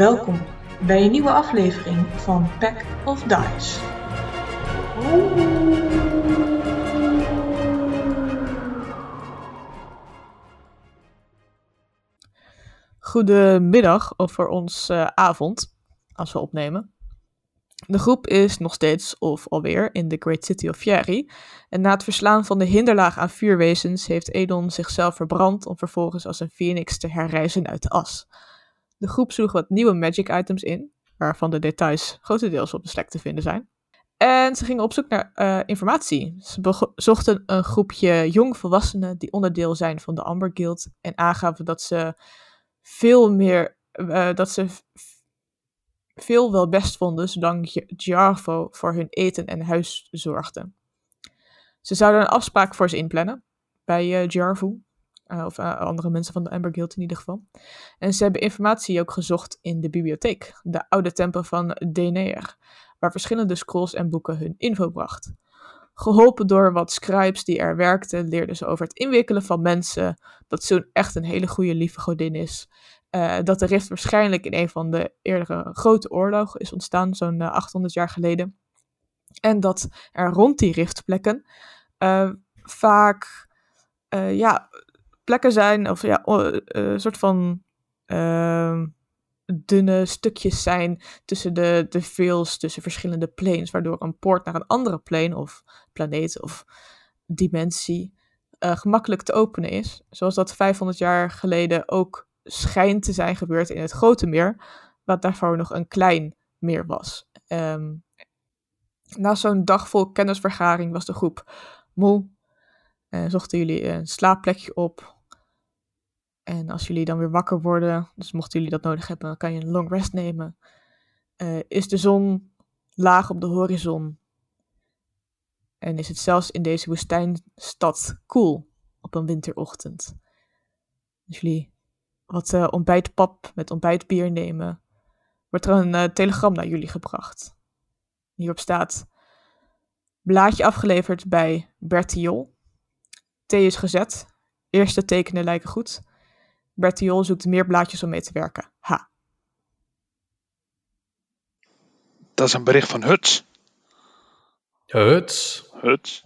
Welkom bij een nieuwe aflevering van Pack of Dice. Goedemiddag, of voor ons eh, avond, als we opnemen. De groep is nog steeds, of alweer, in de Great City of Fieri. En na het verslaan van de hinderlaag aan vuurwezens heeft Edon zichzelf verbrand om vervolgens als een phoenix te herrijzen uit de as. De groep zoeg wat nieuwe magic items in, waarvan de details grotendeels op de slek te vinden zijn. En ze gingen op zoek naar eh, informatie. Ze zochten een groepje jongvolwassenen die onderdeel zijn van de Amber Guild en aangaven dat ze veel meer, eh, dat ze veel wel best vonden zolang Jarvo voor hun eten en huis zorgde. Ze zouden een afspraak voor ze inplannen bij uh, uh, of uh, andere mensen van de Amber Guild in ieder geval. En ze hebben informatie ook gezocht in de bibliotheek, de oude tempel van Deneer, waar verschillende scrolls en boeken hun info bracht. Geholpen door wat scribes die er werkten, leerden ze over het inwikkelen van mensen, dat Zoon echt een hele goede lieve godin is. Uh, dat de rift waarschijnlijk in een van de eerdere grote oorlogen is ontstaan, zo'n 800 jaar geleden. En dat er rond die riftplekken vaak ja, plekken zijn, of ja, een soort van ehm, dunne stukjes zijn tussen de, de tussen verschillende planes, waardoor een poort naar een andere plane of planeet of dimensie uh, gemakkelijk te openen is. Zoals dat 500 jaar geleden ook schijnt te zijn gebeurd in het grote meer, wat daarvoor nog een klein meer was. Um, na zo'n dag vol kennisvergaring was de groep moe. En zochten jullie een slaapplekje op. En als jullie dan weer wakker worden, dus mochten jullie dat nodig hebben, dan kan je een long rest nemen. Uh, is de zon laag op de horizon. En is het zelfs in deze woestijnstad koel op een winterochtend. Als jullie wat uh, ontbijtpap met ontbijtbier nemen, wordt er een uh, telegram naar jullie gebracht. Hierop staat: Blaadje afgeleverd bij Bertiol. Thee is gezet. Eerste tekenen lijken goed. Bertiol zoekt meer blaadjes om mee te werken. Ha. Dat is een bericht van Huts. Huts. Huts.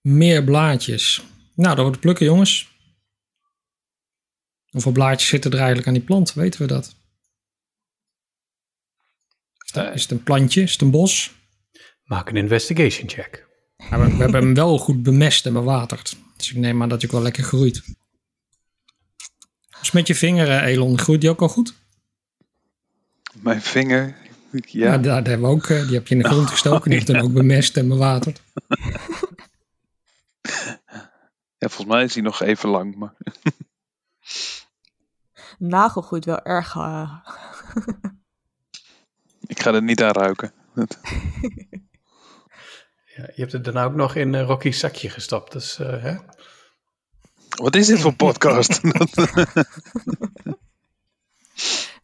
Meer blaadjes. Nou, dat wordt plukken, jongens. Hoeveel blaadjes zitten er eigenlijk aan die plant? Weten we dat? Is, dat, is het een plantje? Is het een bos? Maak een investigation check. Ja, we, we hebben hem wel goed bemest en bewaterd. Dus ik neem aan dat hij ook wel lekker groeit. Dus met je vinger, Elon, groeit die ook al goed? Mijn vinger, ja. ja daar, hebben we ook, die heb je in de grond gestoken. Die heeft dan ook bemest en bewaterd. Ja, volgens mij is hij nog even lang, maar... Nagel groeit wel erg... Uh... ik ga er niet aan ruiken. ja, je hebt het daarna ook nog in uh, Rocky's zakje gestopt, dus... Uh, hè? Wat is dit voor podcast?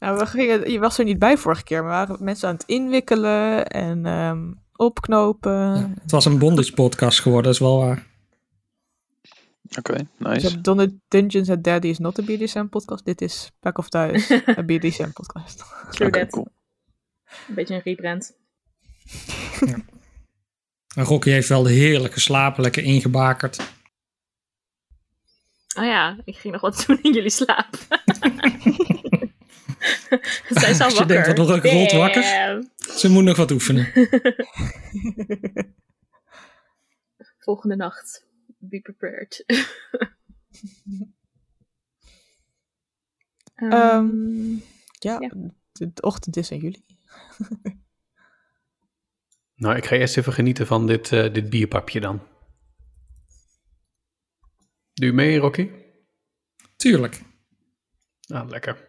nou, we gingen, je was er niet bij vorige keer, maar waren mensen aan het inwikkelen en um, opknopen. Ja, het was een bondage podcast geworden, dat is wel waar. Oké, okay, nice. Dus Dungeons and Daddy is not a BDSM podcast. Dit is Pack of Thuis, een BDSM podcast. True okay, Cool. Een beetje een rebrand. ja. En Rocky heeft wel de heerlijke slapen lekker ingebakerd. Oh ja, ik ging nog wat doen in jullie slaap. Zij is al Als je denkt, wat nog een rot wakker. Ze moet nog wat oefenen. Volgende nacht be prepared. um, um, ja, ja, de ochtend is aan jullie. nou, ik ga eerst even genieten van dit, uh, dit bierpapje dan. Doe je mee, Rocky? Tuurlijk. Ah, lekker.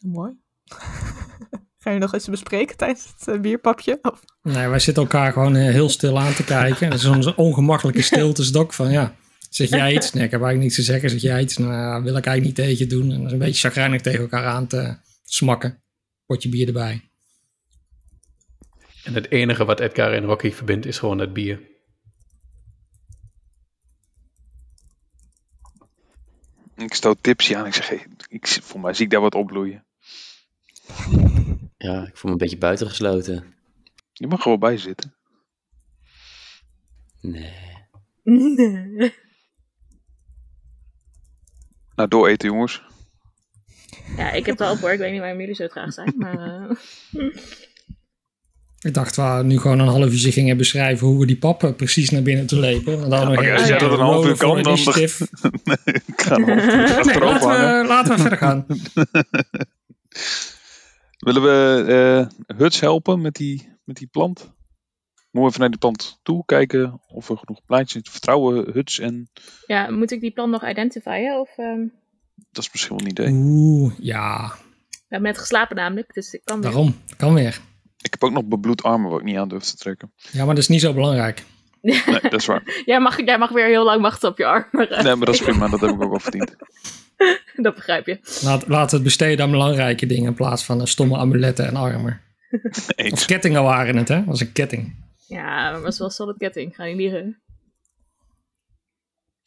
Mooi. Ga je nog eens bespreken tijdens het uh, bierpapje? Of? Nee, wij zitten elkaar gewoon uh, heel stil aan te kijken. Dat is zo'n ongemakkelijke stilte stok van ja, zeg jij iets? Nee, ik heb eigenlijk niets te zeggen. Zeg jij iets? Nou, wil ik eigenlijk niet tegen je doen. En dat is een beetje chagrijnig tegen elkaar aan te smakken. Potje bier erbij. En het enige wat Edgar en Rocky verbindt is gewoon het bier. stoot tipsy aan. Ik zeg, hey, ik, voor mij zie ik daar wat opbloeien. Ja, ik voel me een beetje buitengesloten. Je mag er wel bij zitten. Nee. Nee. Nou, door eten jongens. Ja, ik heb het wel op hoor. Ik weet niet waarom jullie zo traag zijn. Maar eh, Ik dacht we nu gewoon een half uurtje gingen beschrijven hoe we die pappen precies naar binnen te lepen. En dan nog Oké, even als jij dat een half uur kan, dan- ik ga Nee, hangen. laten, we, laten we verder gaan. Willen we eh Huts helpen met die, met die plant? Moeten we even naar die plant toe kijken of er genoeg plaatjes vertrouwen Huts en ja, moet ik die plan nog identifieren? Of, ehm, dat is misschien wel een idee. Oeh, ja, we hebben net geslapen namelijk, dus ik kan weer. daarom. Kan weer. Ik heb ook nog bebloed armen wat ik niet aan durf te trekken. Ja, maar dat is niet zo belangrijk. Nee, dat is waar. Jij mag, jij mag weer heel lang wachten op je arm. Maar, eh, Nee, maar dat is prima. Dat heb ik ook wel verdiend. dat begrijp je. Laat, laten we het besteden aan belangrijke dingen in plaats van eh, stomme amuletten en armen. Of kettingen waren het, hè? Dat was een ketting. Ja, maar het was wel solid ketting. Ga niet liegen.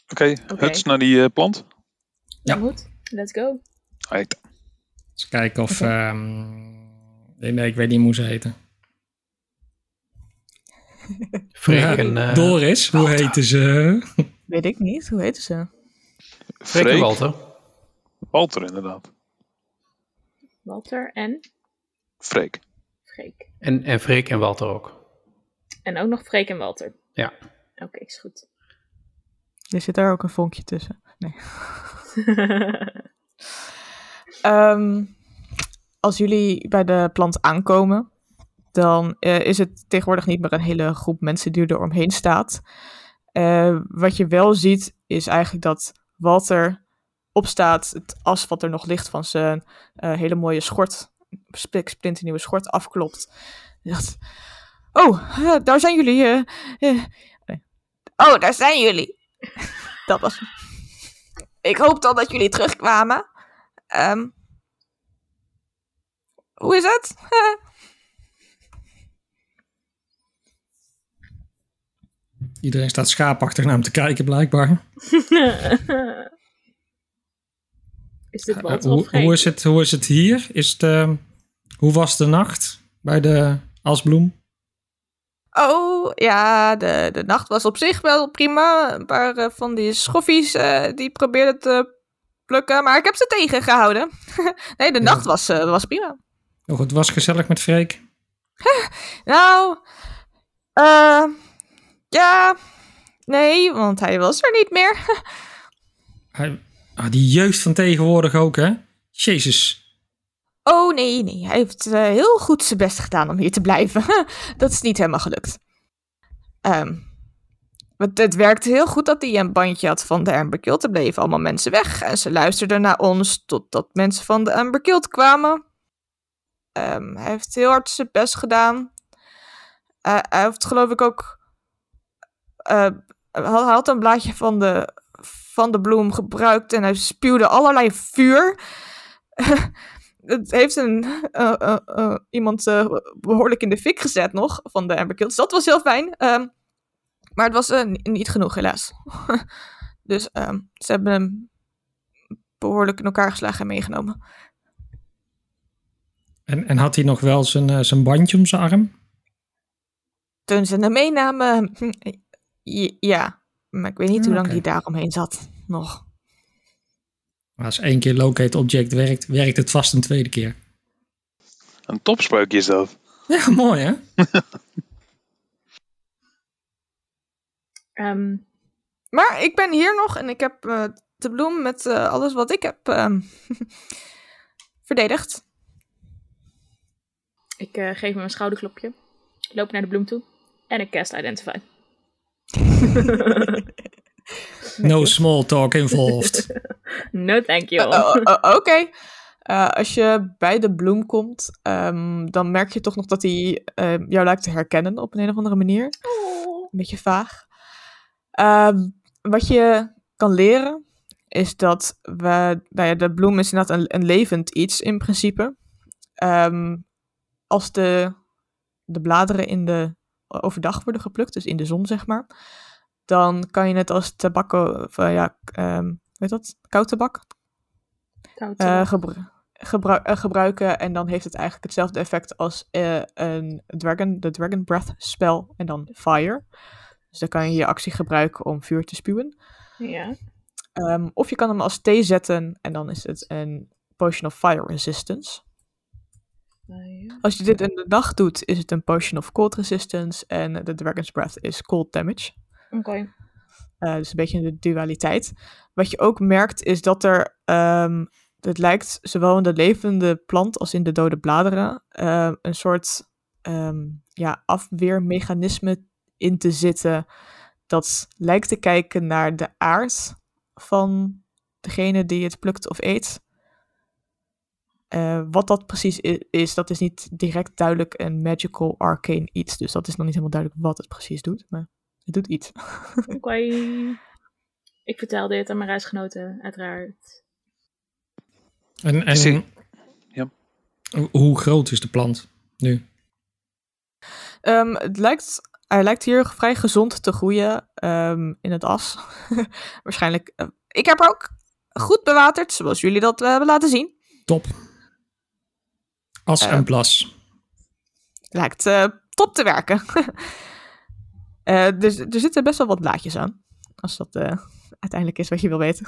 Oké, Oké. Huts naar die eh, plant. Ja. Goed, let's go. Right. Eens kijken of... ehm, nee, nee, ik weet niet hoe ze heten. Freek Ja, en, eh, Doris, hoe Walter. heten ze? Weet ik niet. Hoe heten ze? Freek en Freek. Walter. Walter inderdaad. Walter en Freek. Freek. En, en Freek en Walter ook. En ook nog Freek en Walter. Ja. Oké, is goed. Er zit daar ook een vonkje tussen. Nee. Ehm, als jullie bij de plant aankomen, dan eh, is het tegenwoordig niet meer een hele groep mensen die er omheen staat. Eh, wat je wel ziet, is eigenlijk dat Walter opstaat, het as wat er nog ligt van zijn eh, hele mooie schort, splinternieuwe schort, afklopt. Oh, daar zijn jullie. eh, eh." Nee. Oh, daar zijn jullie. Dat was. Ik hoop dan dat jullie terugkwamen. Ehm, hoe is het? Iedereen staat schaapachtig naar hem te kijken, blijkbaar. is dit Eh, of hoe, hoe, is het, hoe is het hier? Is het, ehm, hoe was de nacht bij de asbloem? Oh, ja, de, de nacht was op zich wel prima. Een paar eh, van die schoffies eh, die probeerden te plukken, maar ik heb ze tegengehouden. nee, de Ja. nacht was, eh, was prima. Oh, het was gezellig met Freek. Nou, eh, ja, nee, want hij was er niet meer. Hij, ah, die jeugd van tegenwoordig ook, hè? Jezus. Oh nee, nee. Hij heeft eh, heel goed zijn best gedaan om hier te blijven. dat is niet helemaal gelukt. Ehm, het, het werkte heel goed dat hij een bandje had van de Amber Guild. Er bleven allemaal mensen weg en ze luisterden naar ons totdat mensen van de Amber Guild kwamen. Ehm, hij heeft heel hard zijn best gedaan. Eh, hij heeft geloof ik ook... eh, hij had een blaadje van de, van de bloem gebruikt en hij spuwde allerlei vuur. het heeft een, eh, iemand eh, behoorlijk in de fik gezet nog van de Amber. Dus dat was heel fijn. Ehm, maar het was ni- niet genoeg, helaas. dus ehm, ze hebben hem behoorlijk in elkaar geslagen en meegenomen. En, en had hij nog wel zijn, eh, zijn bandje om zijn arm? Toen ze hem meenamen, ja. Maar ik weet niet hoe lang hij daaromheen zat. Nog. Maar als één keer locate object werkt, werkt het vast een tweede keer. Een topspreukje is dat. Ja, mooi hè? Ehm, Maar ik ben hier nog en ik heb eh, de bloem met eh, alles wat ik heb ehm, verdedigd. Ik eh, geef hem een schouderklopje. Loop naar de bloem toe. En ik cast Identify. No small talk involved. No thank you. Oh, oh, oh, Oké. Eh, als je bij de bloem komt, ehm, dan merk je toch nog dat hij eh, jou lijkt te herkennen op een, een of andere manier. Een beetje vaag. Ehm, wat je kan leren, is dat we, nou ja, de bloem is inderdaad een, een levend iets in principe. Ehm, als de, de bladeren in de, overdag worden geplukt, dus in de zon zeg maar, dan kan je het als tabakko, of, eh, ja, ehm, weet dat, koud tabak, Koud. eh, gebru- gebru- eh, gebruiken. En dan heeft het eigenlijk hetzelfde effect als eh, een dragon, de Dragon Breath spel. En dan fire. Dus dan kan je je actie gebruiken om vuur te spuwen. ja. Ehm, of je kan hem als thee zetten en dan is het een Potion of Fire Resistance. Als je dit in de nacht doet, is het een Potion of Cold Resistance. En de Dragon's Breath is Cold Damage. Oké. Eh, dus een beetje de dualiteit. Wat je ook merkt is dat er, ehm, het lijkt zowel in de levende plant als in de dode bladeren, eh, een soort ehm, ja, afweermechanisme in te zitten. Dat lijkt te kijken naar de aard van degene die het plukt of eet. Eh, wat dat precies i- is, dat is niet direct duidelijk een magical arcane iets. Dus dat is nog niet helemaal duidelijk wat het precies doet. Maar het doet iets. Oké. Ik vertel dit aan mijn reisgenoten, uiteraard. En, en Ja. hoe- hoe groot is de plant nu? Ehm, het lijkt, hij lijkt hier vrij gezond te groeien ehm, in het as. Waarschijnlijk. eh, ik heb er ook goed bewaterd, zoals jullie dat eh, hebben laten zien. Top. As Eh. en plas. Lijkt eh, top te werken. Eh, dus er zitten best wel wat blaadjes aan. Als dat eh, uiteindelijk is wat je wil weten.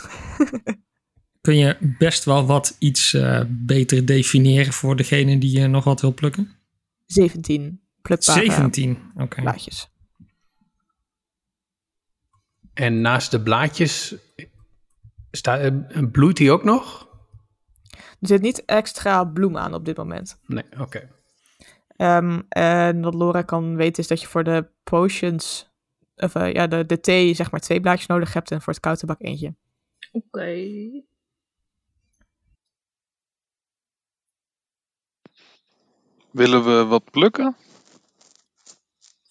Kun je best wel wat iets eh, beter definiëren voor degene die nog wat wil plukken? 17 plukbare 17. Oké. blaadjes. En naast de blaadjes, sta, eh, bloeit die ook nog? Er zit niet extra bloem aan op dit moment. Nee, oké. Ehm, en wat Laura kan weten is dat je voor de potions, of eh, ja, de, de thee, zeg maar twee blaadjes nodig hebt en voor het koude bak eentje. Oké. Willen we wat plukken?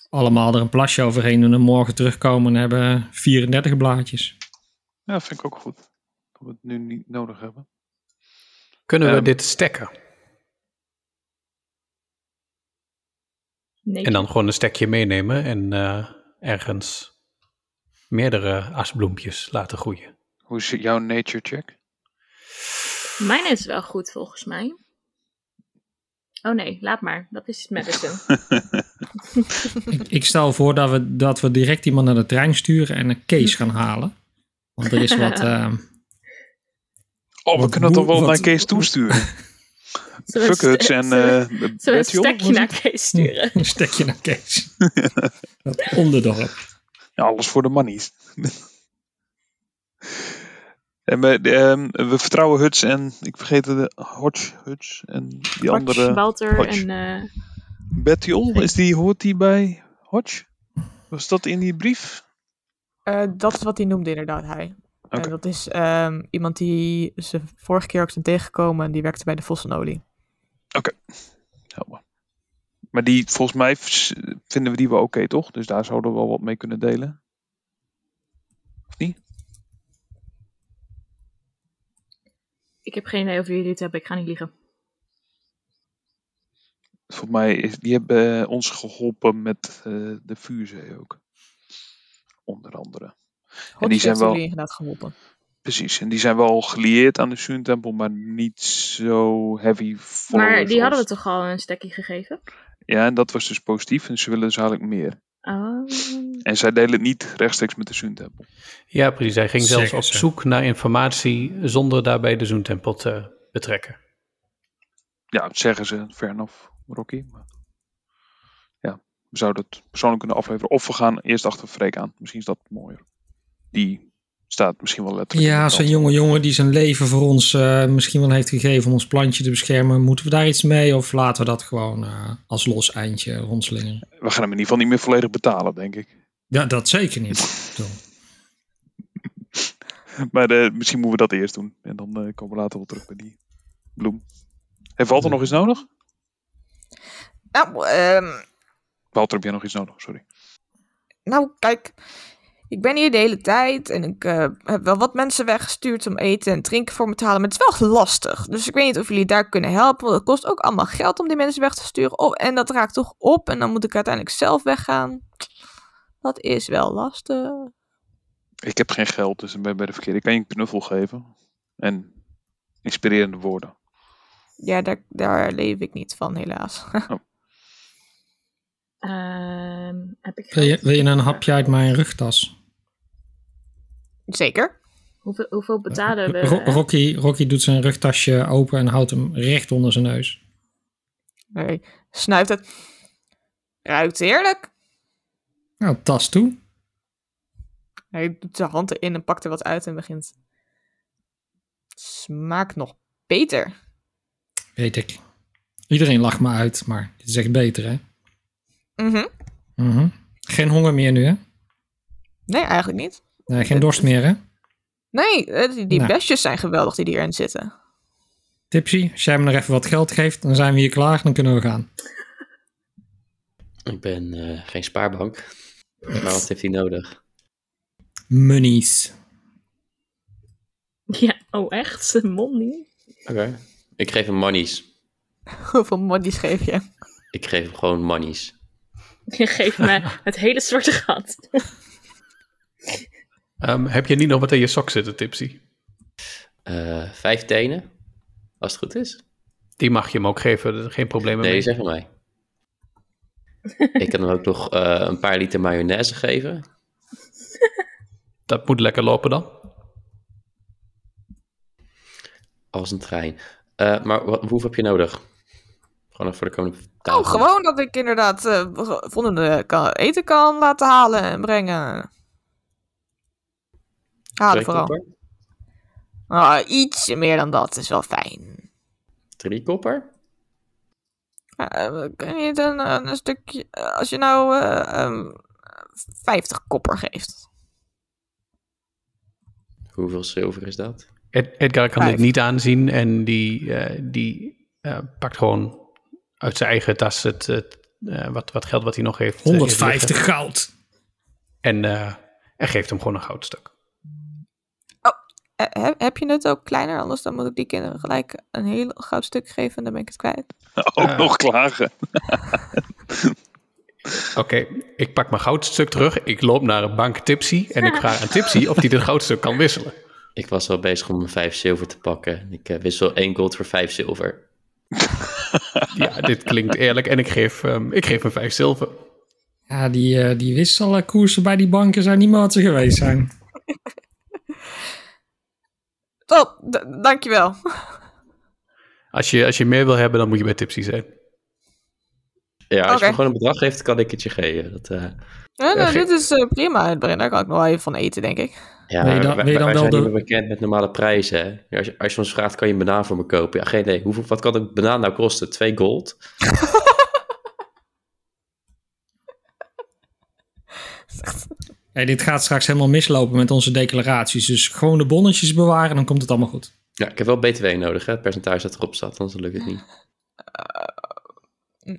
Allemaal er een plasje overheen doen en morgen terugkomen en hebben 34 blaadjes. Ja, vind ik ook goed. Dat we het nu niet nodig hebben. Kunnen we Ehm. dit stekken? Nee. En dan gewoon een stekje meenemen en eh, ergens meerdere asbloempjes laten groeien. Hoe is jouw nature check? Mijn is wel goed volgens mij. Oh nee, laat maar. Dat is medicine. Ik, ik stel voor dat we, dat we direct iemand naar de trein sturen en een case gaan halen. Want er is wat... eh, Oh, we Wat kunnen het toch wel wat- naar Kees toesturen. Fuck het en eh we een stekje naar? Kees sturen? een stekje naar Kees. dat onderdorp. Ja, alles voor de monies. en we, ehm, we vertrouwen Huts en ik vergeet de Hodge Huts en die andere. Walter Hodge. en... eh, Bettiol, is die, hoort die bij Hodge? Was dat in die brief? Eh, dat is wat hij noemde inderdaad, hij. Oké. En dat is ehm, iemand die ze vorige keer ook zijn tegengekomen en die werkte bij de Vossenolie. Helder. Maar die, volgens mij vinden we die wel oké, toch? Dus daar zouden we wel wat mee kunnen delen. Of niet? ik heb geen idee of jullie het hebben. Ik ga niet liegen. Volgens mij is, die hebben eh, ons geholpen met eh, de vuurzee ook. Onder andere. Hodge die zijn wel- jullie inderdaad geholpen. Precies. En die zijn wel gelieerd aan de Sun Temple, maar niet zo heavy Maar die hadden we toch al een stekje gegeven? Ja, en dat was dus positief. En ze willen dus eigenlijk meer. Oh. En zij delen het niet rechtstreeks met de Sun Temple. Ja, precies. Hij ging zelfs op zoek naar informatie zonder daarbij de Zoentempel te betrekken. Ja, dat zeggen ze. Fair enough, Rocky. Maar ja, we zouden het persoonlijk kunnen afleveren. Of we gaan eerst achter Freek aan. Misschien is dat mooier. Die staat misschien wel letterlijk. Ja, zo'n jonge jongen die zijn leven voor ons eh, misschien wel heeft gegeven om ons plantje te beschermen. Moeten we daar iets mee of laten we dat gewoon eh, als los eindje rondslingeren? We gaan hem in ieder geval niet meer volledig betalen, denk ik. Ja, dat zeker niet. Maar eh, misschien moeten we dat eerst doen. En dan eh, komen we later wel terug bij die bloem. Heeft Walter nog iets nodig? Nou, ehm, Walter, heb jij nog iets nodig? Sorry. nou, kijk. Ik ben hier de hele tijd en ik eh, heb wel wat mensen weggestuurd om eten en drinken voor me te halen. Maar het is wel lastig. Dus ik weet niet of jullie daar kunnen helpen. Want het kost ook allemaal geld om die mensen weg te sturen. Oh, en dat raakt toch op. En dan moet ik uiteindelijk zelf weggaan. Dat is wel lastig. Ik heb geen geld, dus ik ben bij de verkeerde. Ik kan je een knuffel geven. En inspirerende woorden. Ja, daar, daar leef ik niet van, helaas. Ehm, heb ik Wil je, wil je een hapje uit mijn rugtas? Zeker. Hoeveel, hoeveel betalen we? Ro- Rocky, Rocky doet zijn rugtasje open en houdt hem recht onder zijn neus. Hij snuift het. Ruikt heerlijk. Nou, tas toe. Hij doet zijn hand erin en pakt er wat uit en begint. Smaakt nog beter. Weet ik. Iedereen lacht me uit, maar dit is echt beter, hè? Mhm. Mhm. Geen honger meer nu, hè? Nee, eigenlijk niet. Nee, geen dorst meer, hè? Nee, eh, die, die Nou. besjes zijn geweldig die erin zitten. Tipsy, als jij me nog even wat geld geeft, dan zijn we hier klaar, dan kunnen we gaan. Ik ben eh, geen spaarbank. Maar wat heeft hij nodig? Monies. Ja, oh echt? Money? Oké. Ik geef hem monies. Hoeveel monies geef je? Ik geef hem gewoon monies. Je geeft me het hele zwarte gat. Ehm, heb je niet nog wat in je sok zitten, Tipsy? Eh, vijf tenen, als het goed is. Die mag je hem ook geven, geen problemen Nee, mee. zeg van mij. Ik kan hem ook nog eh, een paar liter mayonaise geven. Dat moet lekker lopen dan. Als een trein. Eh, maar wat, hoeveel heb je nodig? Gewoon nog voor de komende. Oh, gewoon dat ik inderdaad eh, volgende kan, eten kan laten halen en brengen. Halen vooral. kopper? Ah, iets meer dan dat is wel fijn. Drie kopper? Uh, kun je niet een, een stukje... eh, Als je nou eh, ehm, 50 kopper geeft. Hoeveel zilver is dat? Ed- Edgar kan Vijf. dit niet aanzien en die, eh, die eh, pakt gewoon uit zijn eigen tas het, het, eh, wat, wat geld wat hij nog heeft. eh, heeft 150 liggen. goud. En, eh, en geeft hem gewoon een goudstuk. Eh, heb, heb je het ook kleiner? Anders dan moet ik die kinderen gelijk een heel goud stuk geven en dan ben ik het kwijt. Ook nog klagen. Oké, ik pak mijn goudstuk terug. Ik loop naar een bank Tipsy en ik vraag aan Tipsy of hij dit goudstuk kan wisselen. Ik was wel bezig om mijn vijf zilver te pakken. Ik eh, wissel één gold voor vijf zilver. Ja, dit klinkt eerlijk en ik geef, ehm, ik geef hem vijf zilver. Ja, die, eh, die wisselkoersen bij die banken zijn niet meer wat ze geweest zijn. Top, d- dankjewel. Als je, als je meer wil hebben, dan moet je bij Tipsy zijn. Ja, als je me gewoon een bedrag geeft, kan ik het je geven. Dat, eh, Ja, nou, ge- dit is eh, prima. Daar kan ik nog wel even van eten, denk ik. ja, je dan- wij, dan wij wel zijn de- niet meer bekend met normale prijzen. Hè? Als, je, als je ons vraagt, kan je een banaan voor me kopen? Ja, geen idee. Hoeveel, wat kan een banaan nou kosten? Twee gold? Hey, dit gaat straks helemaal mislopen met onze declaraties. Dus gewoon de bonnetjes bewaren, dan komt het allemaal goed. Ja, ik heb wel BTW nodig, hè? het percentage dat erop staat, anders lukt het niet.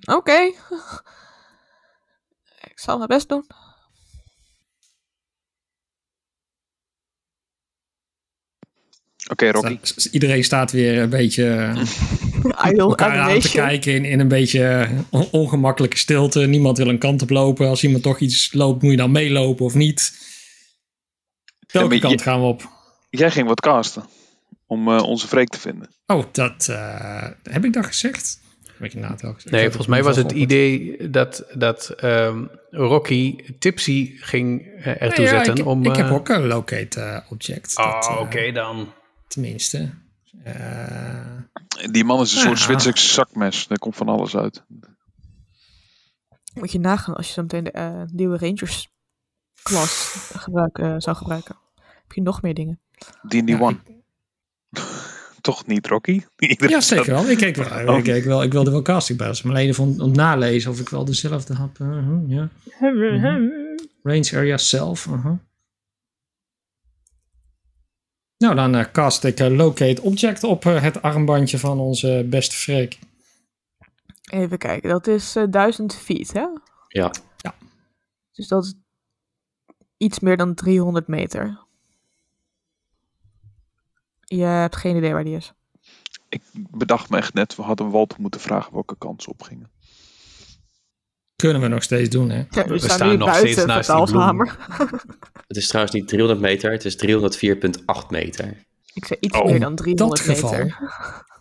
Oké. Ik zal mijn best doen. Oké, Rocky. S- Iedereen staat weer een beetje Idle elkaar aan te kijken in, in een beetje eh, on- ongemakkelijke stilte. Niemand wil een kant op lopen. Als iemand toch iets loopt, moet je dan meelopen of niet. Welke je- kant gaan we op? Jij ging wat casten. Om eh, onze freak te vinden. Oh, dat eh, heb ik dat gezegd? Heb ik inderdaad wel gezegd. Nee, volgens mij was het idee dat, dat ehm, Rocky Tipsy ging eh, ertoe Nee, ja, zetten ik, om... ik heb ook een locate object. Oh, oké dan. Tenminste. Eh, Die man is een soort Ja. Zwitserse zakmes. Daar komt van alles uit. Moet je nagaan als je zo meteen de eh, nieuwe Rangers klas gebruiken, zou gebruiken. Heb je nog meer dingen? D&D Ja, One. Toch niet, Rocky? Ja, zeker wel. Ik, keek wel, Oh. ik, keek wel, ik wilde wel casting bij mijn leden van, om nalezen of ik wel dezelfde had. eh, huh, ja. Range area self. uh-huh. Nou, dan eh, cast ik eh, locate object op eh, het armbandje van onze beste Freek. Even kijken, dat is eh 1000 feet, hè? Ja, Dus dat is iets meer dan 300 meter. Je hebt geen idee waar die is. Ik bedacht me echt net, we hadden Walter moeten vragen welke kant ze opgingen. Kunnen we nog steeds doen, hè? Ja, we, staan nog steeds naast die bloem. het is trouwens niet 300 meter, het is 304,8 meter. Ik zei iets Oh, meer dan dat 300 geval. meter.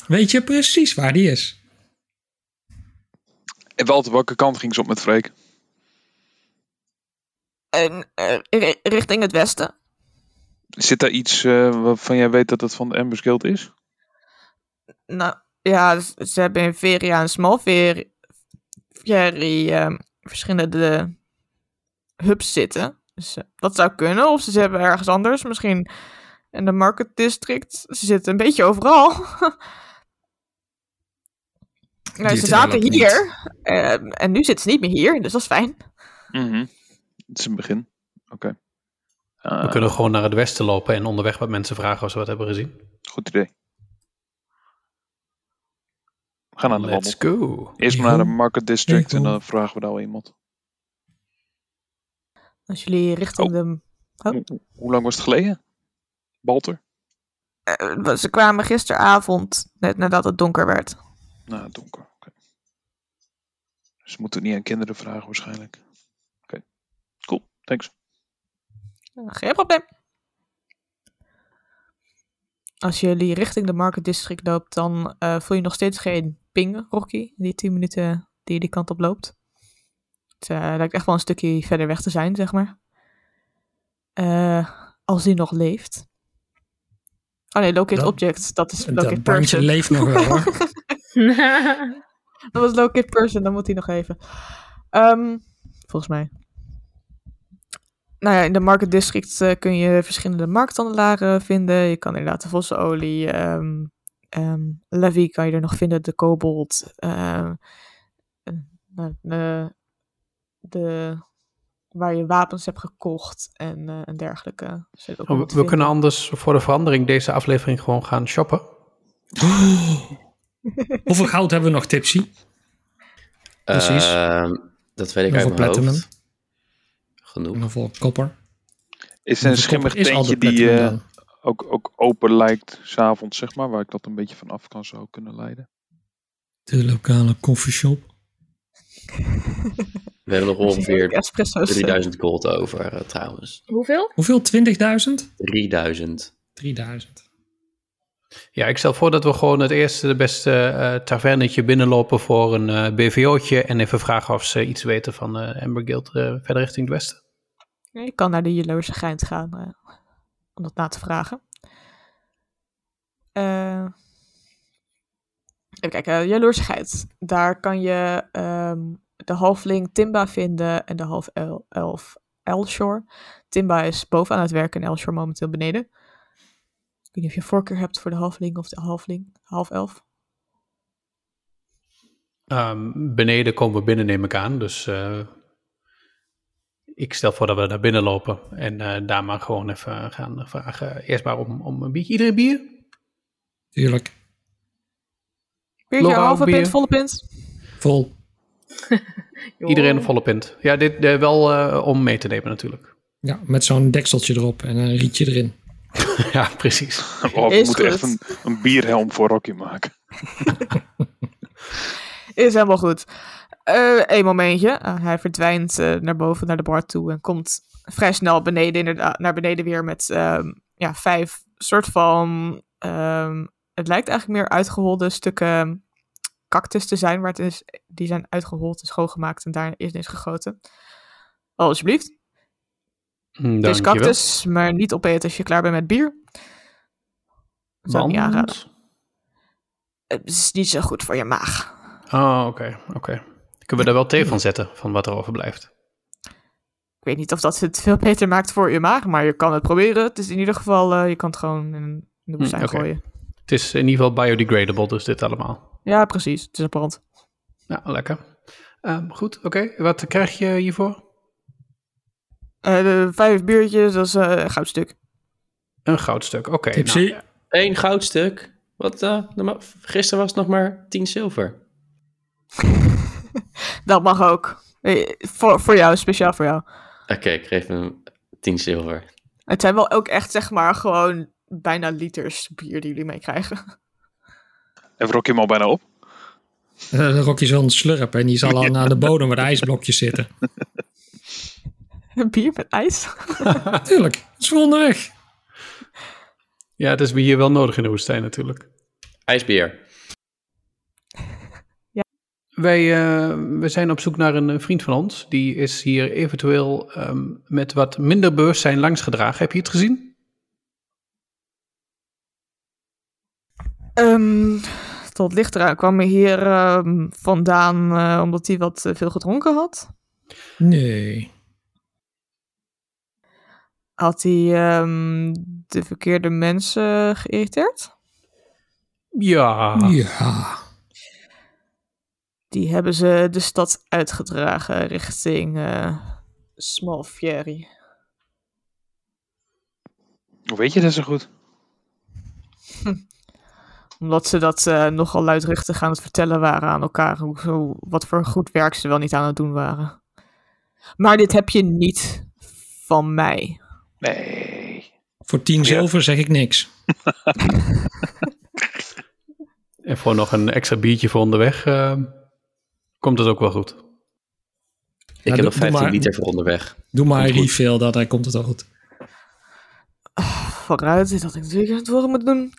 Weet je precies waar die is? En Walter, welke kant ging ze op met Freek? En, eh, ri- richting het westen. Zit daar iets eh, waarvan jij weet dat het van de Embers Guild is? Nou, ja, ze hebben in Veria en Smallferry Ferry, ehm, verschillende hubs zitten. Dus eh, dat zou kunnen. Of ze hebben ergens anders. Misschien in de Market District. Ze zitten een beetje overal. nou, ze zaten hier. ehm, en nu zitten ze niet meer hier. Dus dat is fijn. Mhm. Het is een begin. Oké. We kunnen gewoon naar het westen lopen en onderweg wat mensen vragen of ze wat hebben gezien. Goed idee. We gaan aan de Let's wandel. go. Eerst maar naar de. Market District en dan vragen we daar wel iemand. Als jullie richting Oh. de... Oh. Hoe, lang was het geleden? Balter? eh, ze kwamen gisteravond, net nadat het donker werd. Nou, donker. Oké. Dus we moeten het niet aan kinderen vragen waarschijnlijk. Oké. Cool, thanks. Geen probleem. Als jullie richting de Market District loopt, dan eh, voel je nog steeds geen ping, Rocky. in Die 10 minuten die je die kant op loopt. Het eh, lijkt echt wel een stukje verder weg te zijn, zeg maar. Eh, als die nog leeft. Oh nee, locate Dat- object. Dat is locate Dat person. leeft nog wel hoor. Dat was locate person, dan moet hij nog even. Ehm, volgens mij. Nou ja, in de Market District eh, kun je verschillende markthandelaren vinden. Je kan inderdaad de vossenolie, ehm ehm, Levy kan je er nog vinden, de kobold, eh, de, waar je wapens hebt gekocht en, eh, en dergelijke. Zit ook Oh, wel we kunnen anders voor de verandering deze aflevering gewoon gaan shoppen. Hoeveel goud hebben we nog, Tipsy? Precies. Ehm, dat weet ik uit mijn platinum? hoofd. Genoeg. En hoeveel kopper? Is er een schimmig tentje die eh, ook, ook open lijkt s'avonds, zeg maar, waar ik dat een beetje van af kan zou kunnen leiden? De lokale koffieshop. We hebben nog ongeveer espresso's, eh, 3000 gold over eh, trouwens. Hoeveel? Hoeveel? 20.000? 3000. 3000. Ja, ik stel voor dat we gewoon het eerste, de beste eh tavernetje binnenlopen voor een eh, BVO'tje. En even vragen of ze iets weten van eh Amber Guild eh, verder richting het westen. Je kan naar de jaloerse geind gaan eh, om dat na te vragen. Eh even kijken, jaloerse geit. Daar kan je ehm, de halfling Timba vinden en de half el- elf Elshore. Timba is boven aan het werken en Elshore momenteel beneden. Ik weet niet of je een voorkeur hebt voor de halfling of de halfling, half elf. Ehm, beneden komen we binnen, neem ik aan. Dus eh, ik stel voor dat we naar binnen lopen en eh, daar maar gewoon even gaan vragen. Eerst maar om, om een biertje. Iedereen bier? Tuurlijk. Biertje, halve bier? pint, volle pint. Vol. Iedereen een volle pint. Ja, dit eh, wel eh, om mee te nemen natuurlijk. Ja, met zo'n dekseltje erop en een rietje erin. ja, precies. Oh, we Is moeten goed. echt een, een bierhelm voor Rocky maken. Is helemaal goed. Eén Eh, momentje. Hij verdwijnt eh, naar boven, naar de bar toe. En komt vrij snel beneden, inderdaad, naar beneden weer met ehm, ja, vijf soort van. ehm, het lijkt eigenlijk meer uitgeholde stukken cactus te zijn. Maar het is, die zijn uitgehold en schoongemaakt en daar is is gegoten. Oh, alsjeblieft. Mm, Het is cactus, maar niet opeten als je klaar bent met bier. Dat zou ik niet aanraden. Het is niet zo goed voor je maag. Oh, oké, oké. Kunnen we daar wel thee van zetten, van wat er overblijft? Ik weet niet of dat het veel beter maakt voor je maag, maar je kan het proberen. Het is in ieder geval, eh, je kan het gewoon in de woestijn oké. gooien. Het is in ieder geval biodegradable, dus dit allemaal. Ja, precies. Het is een brand. Ja, lekker. Ehm, goed, oké. Wat krijg je hiervoor? Eh, de vijf biertjes, dat is eh, een goudstuk. Een goudstuk, oké. Tipsy. nou, Eén goudstuk. Wat, eh, normaal- gisteren was het nog maar 10 zilver. Dat mag ook. Eh, voor, voor jou, speciaal voor jou. Oké, ik geef hem 10 zilver. Het zijn wel ook echt, zeg maar, gewoon bijna liters bier die jullie meekrijgen. Heeft Rocky hem al bijna op? Dan rok je zo'n slurp en die zal al naar de bodem waar de ijsblokjes zitten. Een bier met ijs? Tuurlijk, dat is voor onderweg. Ja, het is hier wel nodig in de woestijn natuurlijk. IJsbeer. Wij, eh, we zijn op zoek naar een eh, vriend van ons. Die is hier eventueel ehm, met wat minder bewustzijn langsgedragen. Heb je het gezien? Ehm tot licht eraan kwam hij hier ehm, vandaan eh, omdat hij wat eh, veel gedronken had. Nee. Had hij ehm, de verkeerde mensen geïrriteerd? Ja. Ja. Die hebben ze de stad uitgedragen richting eh Small Fieri. Hoe weet je dat zo goed? Omdat ze dat eh, nogal luidruchtig aan het vertellen waren aan elkaar. Hoe, hoe- wat voor goed werk ze wel niet aan het doen waren. Maar dit heb je niet van mij. Nee. Voor 10 Ja. zilver zeg ik niks. En voor nog een extra biertje voor onderweg ehm, komt het ook wel goed. Ik doe- heb nog doe 15 maar- liter voor onderweg. Doe maar een refill, dat, dan komt het wel goed. Vooruit dat ik natuurlijk het voor moet doen.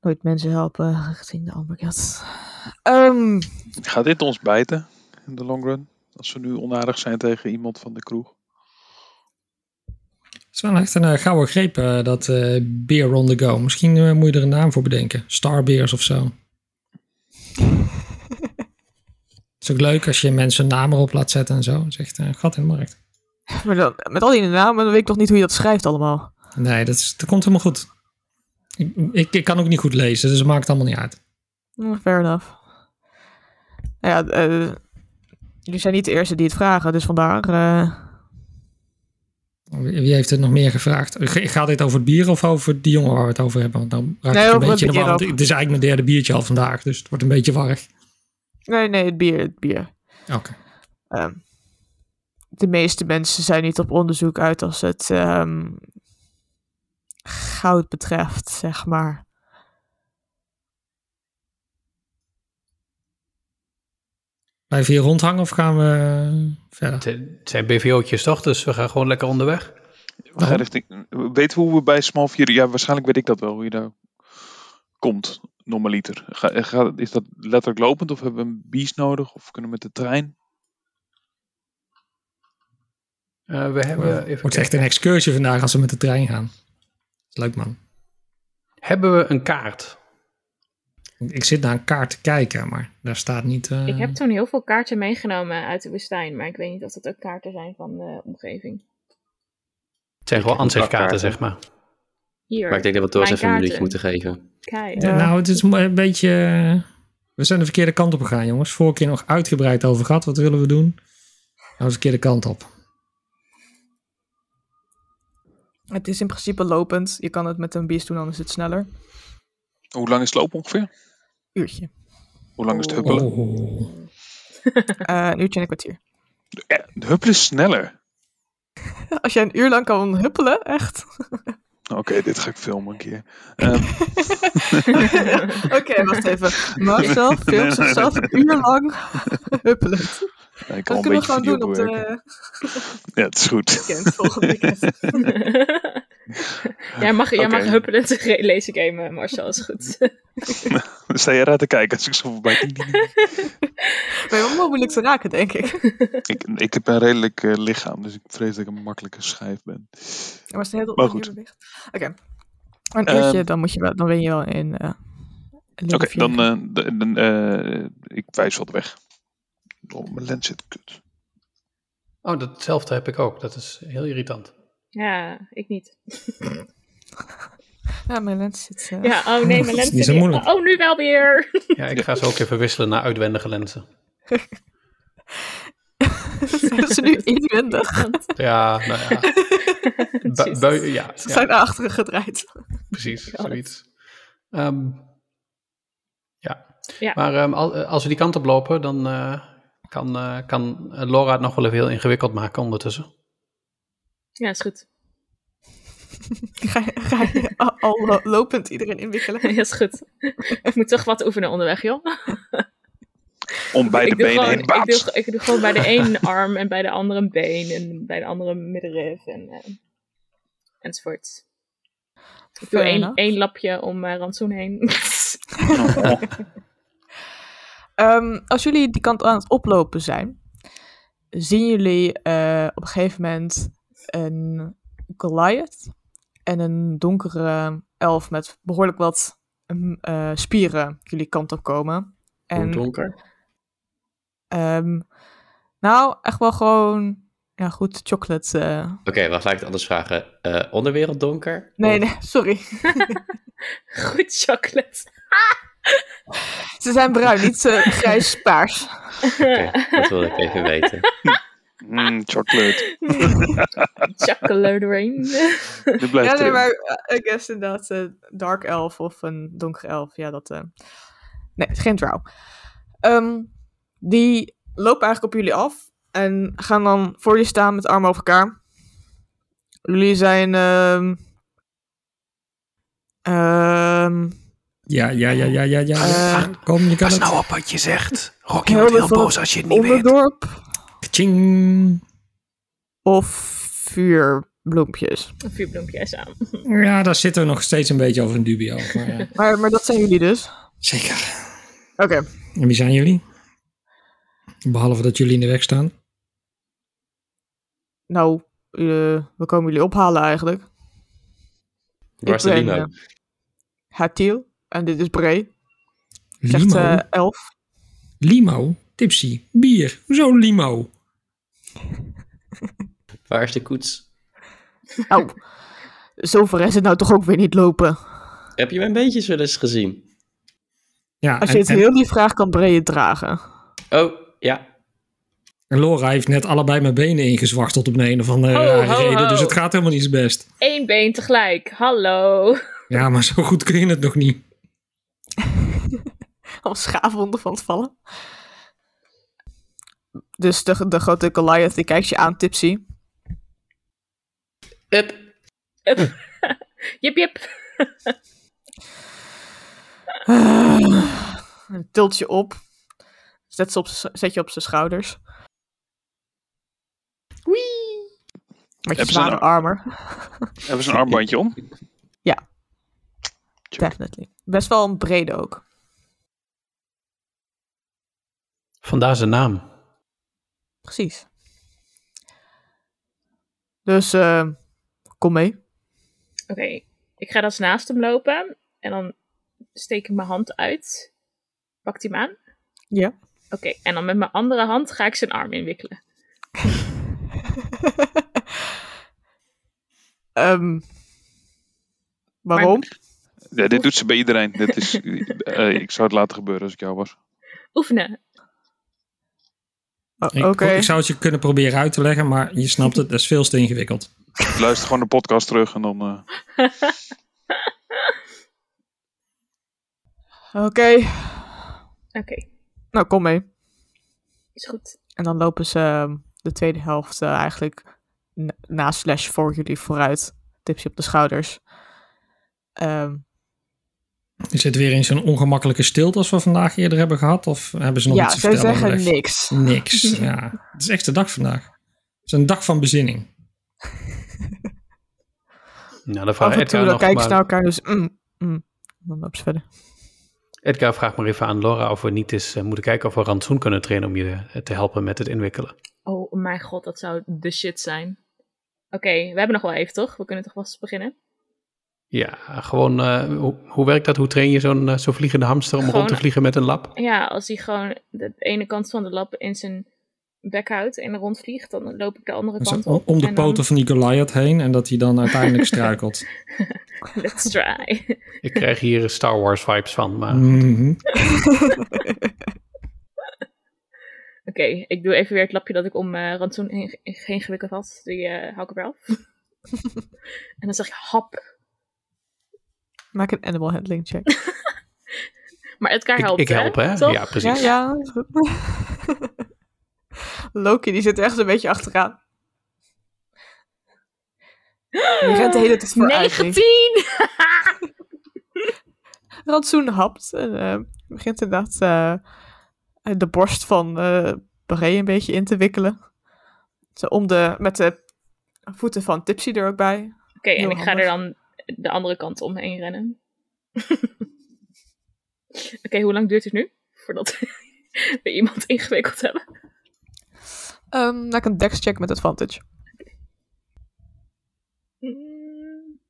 Nooit mensen helpen richting de Albergat. Ehm Gaat dit ons bijten in de long run? Als we nu onaardig zijn tegen iemand van de kroeg. Het is wel echt een eh, gouden greep, eh, dat eh beer on the go. Misschien moet je er een naam voor bedenken. Starbeers of zo. Het is ook leuk als je mensen een naam erop laat zetten en zo. Dat is echt een gat in de markt. maar dan, met al die namen weet ik nog niet hoe je dat schrijft allemaal. Nee, dat, is, dat komt helemaal goed. Ik, ik, ik kan ook niet goed lezen, dus het maakt allemaal niet uit. Hm, Fair enough. Ja, eh, jullie zijn niet de eerste die het vragen, dus vandaar. eh, Wie heeft het nog meer gevraagd? Gaat dit over het bier of over die jongen waar we het over hebben? Want dan raak Nee, ik een beetje in de war. Het is eigenlijk mijn derde biertje al vandaag, dus het wordt een beetje warrig. nee, nee, het bier. Het bier. Oké. Ehm, de meeste mensen zijn niet op onderzoek uit als het ehm, goud betreft, zeg maar. Blijven we hier rondhangen of gaan we eh, verder? Het zijn BVO'tjes toch, dus we gaan gewoon lekker onderweg. We gaan richting, weten we hoe we bij Small Vier... Ja, waarschijnlijk weet ik dat wel, hoe je daar komt, normaliter. Ga, ga, is dat letterlijk lopend of hebben we een bies nodig? Of kunnen we met de trein? Eh, we hebben, Het even wordt echt een excursie vandaag als we met de trein gaan. Leuk man. hebben we een kaart? Ik zit naar een kaart te kijken, maar daar staat niet... eh, Ik heb toen heel veel kaarten meegenomen uit de woestijn, maar ik weet niet of dat ook kaarten zijn van de omgeving. Het zijn gewoon ansichtkaarten, kaarten. zeg maar. Hier. Maar ik denk dat we toch eens mijn even een minuutje kaarten. moeten geven. Kijk. Ja, Nou, het is een beetje... eh, We zijn de verkeerde kant op gegaan, jongens. Vorige keer nog uitgebreid over gehad. Wat willen we doen? Nou, is de verkeerde kant op. Het is in principe lopend. Je kan het met een bies doen, dan is het sneller. Hoe lang is het lopen ongeveer? Uurtje. Hoe lang is het huppelen? Oh. Eh, een uurtje en een kwartier. De huppelen is sneller. Als jij een uur lang kan huppelen, echt. Oké, dit ga ik filmen een keer. Ehm, Oké, wacht even. Marcel filmt zichzelf een uur lang huppelend. ja, ik Dat kunnen we gewoon doen op de Ja, het is goed. weekend, volgende weekend. jij mag, jij mag Oké. huppelend lezen gamen, Marcel, is goed. Dan sta je eruit te kijken als ik zo voorbij... Maar je wel moeilijk te raken, denk ik. ik, ik heb een redelijk eh, lichaam, dus ik vrees dat ik een makkelijke schijf ben. Maar als het heel Maar goed. Oké. Maar een uurtje, Ehm, dan, moet je wel, dan ben je wel in... eh Oké, dan, d- dan eh, ik wijs wat weg. Oh, mijn lens zit kut. Oh, datzelfde heb ik ook. Dat is heel irritant. Ja, ik niet. Ja, mijn lens zit... eh, Ja, oh nee, mijn lens niet zo zit- moeilijk. Oh, nu wel weer. Ja, ik ga ze ook even wisselen naar uitwendige lenzen. Zijn ze nu inwendig? Ja, nou ja. Bu- Jezus. bui- ja, Ze ja, zijn naar achteren gedraaid. precies. Zoiets. Ehm, ja. Ja. Maar ehm, al- eh, als we die kant op lopen, dan eh, kan, eh, kan Laura het nog wel even heel ingewikkeld maken ondertussen. Ja, is goed. Ga je, ga je al, al lopend iedereen inwikkelen? Ja, is goed. Ik moet toch wat oefenen onderweg, joh. Om bij de benen gewoon, heen. ik, doe, ik doe gewoon bij de ene arm en bij de andere een been en bij de andere middenrif en, eh, enzovoort. Ik doe één, lapje om eh, rantsoen heen. Oh, Ehm, als jullie die kant aan het oplopen zijn, zien jullie eh, op een gegeven moment een Goliath en een donkere elf met behoorlijk wat eh, spieren jullie kant op komen. Hoe En donker? ehm, nou, echt wel gewoon, ja goed, chocolate. eh. Oké, wacht, laat ik het anders vragen. Eh, onderwereld donker? Nee, Of- nee, sorry. Goed chocolate. Ze zijn bruin, niet uh, grijs-paars. Oké, dat wil ik even weten. mm, chocolate. chocolate rain. Dit blijft Ja, nee, maar eh, I guess inderdaad uh, dark elf of een donkere elf. Ja, dat... Uh... Nee, het is geen drow. Um, die lopen eigenlijk op jullie af en gaan dan voor je staan met armen over elkaar. Jullie zijn... Um... Um... Ja, ja, ja, ja, ja, ja. Uh, Kom, je kan Pas het. nou op wat je zegt. Rocky wordt heel boos als je het niet weet. Onderdorp Tjing. of vuurbloempjes. Vuurbloempjes aan. Ja, daar zitten we nog steeds een beetje over in dubio. Maar, ja. maar, maar dat zijn jullie dus? Zeker. Oké. Okay. En wie zijn jullie? Behalve dat jullie in de weg staan. Nou, uh, we komen jullie ophalen eigenlijk. Waar is de limo? Uh, Hatiel. En dit is Bray. Limo? Zegt uh, elf. Limo? Tipsy? Bier? Hoezo limo? Waar is de koets? Nou, zover is het nou toch ook weer niet lopen. Heb je mijn beentjes wel eens gezien? Ja, Als je en, het heel lief vraagt, kan het dragen. Oh, ja. En Laura heeft net allebei mijn benen ingezwachteld op een of andere ho, rare ho, reden. ho. Dus het gaat helemaal niet zo best. Eén been tegelijk. Hallo. Ja, maar zo goed kun je het nog niet. Al schaafwonden van het vallen. Dus de, de grote Goliath die kijkt je aan, Tipsy. Up. Up. jip, jip. uh, tilt je op. Zet, ze op, zet je op zijn schouders. Wee. Met je zware armor. Hebben ze een armbandje om? Ja. Definitely. Best wel een brede ook. Vandaar zijn naam. Precies. Dus uh, kom mee. Oké, okay. ik ga dan naast hem lopen en dan steek ik mijn hand uit. Pakt hij hem aan? Ja. Oké, okay. en dan met mijn andere hand ga ik zijn arm inwikkelen. um, waarom? Maar... Ja, dit doet ze bij iedereen. dit is, uh, ik zou het laten gebeuren als ik jou was. Oefenen. Oh, ik, okay. ik zou het je kunnen proberen uit te leggen, maar je snapt het, dat is veel te ingewikkeld. Luister gewoon de podcast terug en dan. Uh... Oké. Okay. Oké. Okay. Nou, kom mee. Is goed. En dan lopen ze uh, de tweede helft uh, eigenlijk na, slash voor jullie vooruit. Tipje op de schouders. Um, is het weer eens een ongemakkelijke stilte als we vandaag eerder hebben gehad? Of hebben ze nog ja, iets te vertellen? zeggen onderweg? niks. Niks, ja. Het is echt de dag vandaag. Het is een dag van bezinning. Nou, dan Af en toe dan kijken ze naar elkaar, dus mm, mm. dan lopen ze verder. Edgar vraagt maar even aan Laura of we niet eens uh, moeten kijken of we rantsoen kunnen trainen om je te helpen met het inwikkelen. Oh mijn god, dat zou de shit zijn. Oké, okay, we hebben nog wel even, toch? We kunnen toch vast beginnen? Ja, gewoon, uh, hoe, hoe, werkt dat? Hoe train je zo'n uh, zo vliegende hamster om gewoon, rond te vliegen met een lap? Ja, als hij gewoon de ene kant van de lap in zijn bek houdt en rondvliegt, dan loop ik de andere dus kant om, op. Om de en poten dan... van die Goliath heen en dat hij dan uiteindelijk struikelt. Let's try. ik krijg hier Star Wars vibes van, maar... Mm -hmm. Oké, okay, ik doe even weer het lapje dat ik om uh, rantsoen heen, heen gewikkeld had. Die uh, hou ik er weer af. en dan zeg je hap. Maak een animal handling check. maar Edgar helpt, Ik, ik help, hè? hè? Ja, precies. Ja, ja. Is goed. Loki, die zit echt een beetje achteraan. Je rent de hele tijd vooruit. 19! Rantsoen hapt. En uh, begint inderdaad uh, de borst van uh, een beetje in te wikkelen. Zo om de, met de voeten van Tipsy er ook bij. Oké, okay, en ik ga er dan de andere kant omheen rennen. Oké, hoe lang duurt het nu? Voordat we iemand ingewikkeld hebben. Ehm maak een dex check met advantage. Mm,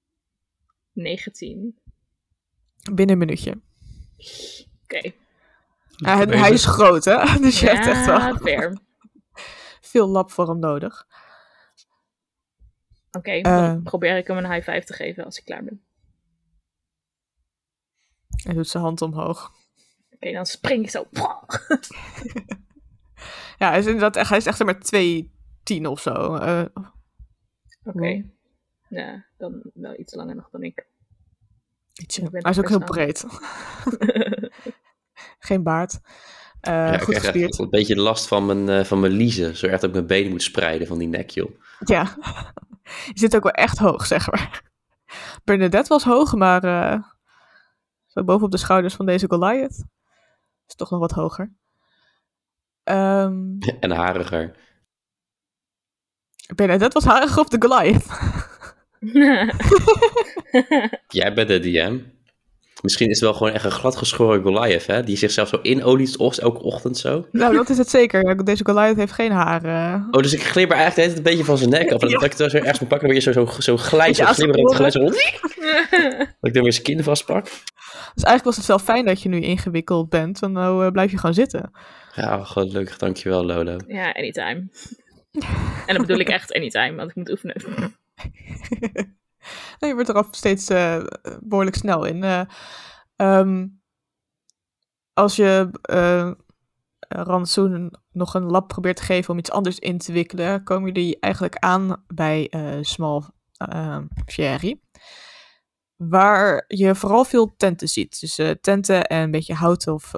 19. Binnen een minuutje. Oké. Ja, hij, is groot, hè? Dus je hebt echt Ja, wel fair. veel lab voor hem nodig. Oké, dan Eh. probeer ik hem een high five te geven als ik klaar ben. Hij doet zijn hand omhoog. Oké, dan spring ik zo. Ja, hij is inderdaad echt, hij is echt maar 2,10 of zo. Eh, Oké. Ja, dan wel iets langer nog dan ik. ietsje. Ik Hij is ook heel breed. Geen baard. Eh, Ja, ik goed krijg echt gespierd. een beetje last van mijn, eh, van mijn liezen. Zo erg dat ik mijn benen moet spreiden van die nek, joh. Ja. Je zit ook wel echt hoog, zeg maar. Bernadette was hoog, maar eh, zo bovenop de schouders van deze Goliath is toch nog wat hoger. Ehm En hariger. Bernadette was harig op de Goliath. Jij bent de DM. Misschien is het wel gewoon echt een gladgeschoren Goliath, hè? Die zichzelf zo inoliet elke ochtend zo. nou, dat is het zeker. Deze Goliath heeft geen haar. eh. Oh, dus ik glibber eigenlijk de hele tijd een beetje van zijn nek af. En Ja. dat ik het zo ergens moet pakken, dan weer zo, zo, zo Ja, glibberend. Zo, dat ik dan weer zijn kin vastpak. Dus eigenlijk was het wel fijn dat je nu ingewikkeld bent, want nou eh, blijf je gewoon zitten. Ja, gelukkig. Dankjewel, Lolo. ja, anytime. En dan bedoel ik echt anytime, want ik moet oefenen. Je wordt er al steeds eh, behoorlijk snel in. Eh, ehm, als je eh rantsoen nog een lab probeert te geven om iets anders in te wikkelen, komen jullie eigenlijk aan bij Small uh, Fieri. Waar je vooral veel tenten ziet. Dus tenten en een beetje hout of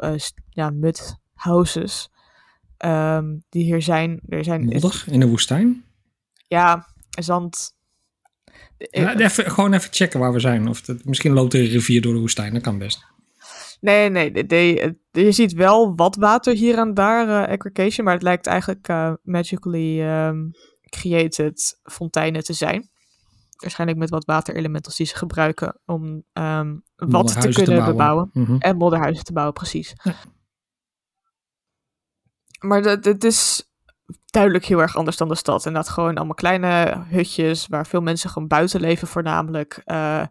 ja, mud houses. ehm, die hier zijn. Er zijn Modder in de woestijn. ja, zand. Ja, even, gewoon even checken waar we zijn. Of het, misschien loopt er een rivier door de woestijn. Dat kan best. Nee, nee, de, de- de- je ziet wel wat water hier en daar, eh aggregation, maar het lijkt eigenlijk eh, magically ehm, created fonteinen te zijn. Waarschijnlijk met wat waterelementals die ze gebruiken om ehm, wat te kunnen bebouwen. Mhm. En modderhuizen te bouwen, precies. Ja. Maar dat- het is duidelijk heel erg anders dan de stad. En dat gewoon allemaal kleine hutjes waar veel mensen gewoon buiten leven voornamelijk. Eh,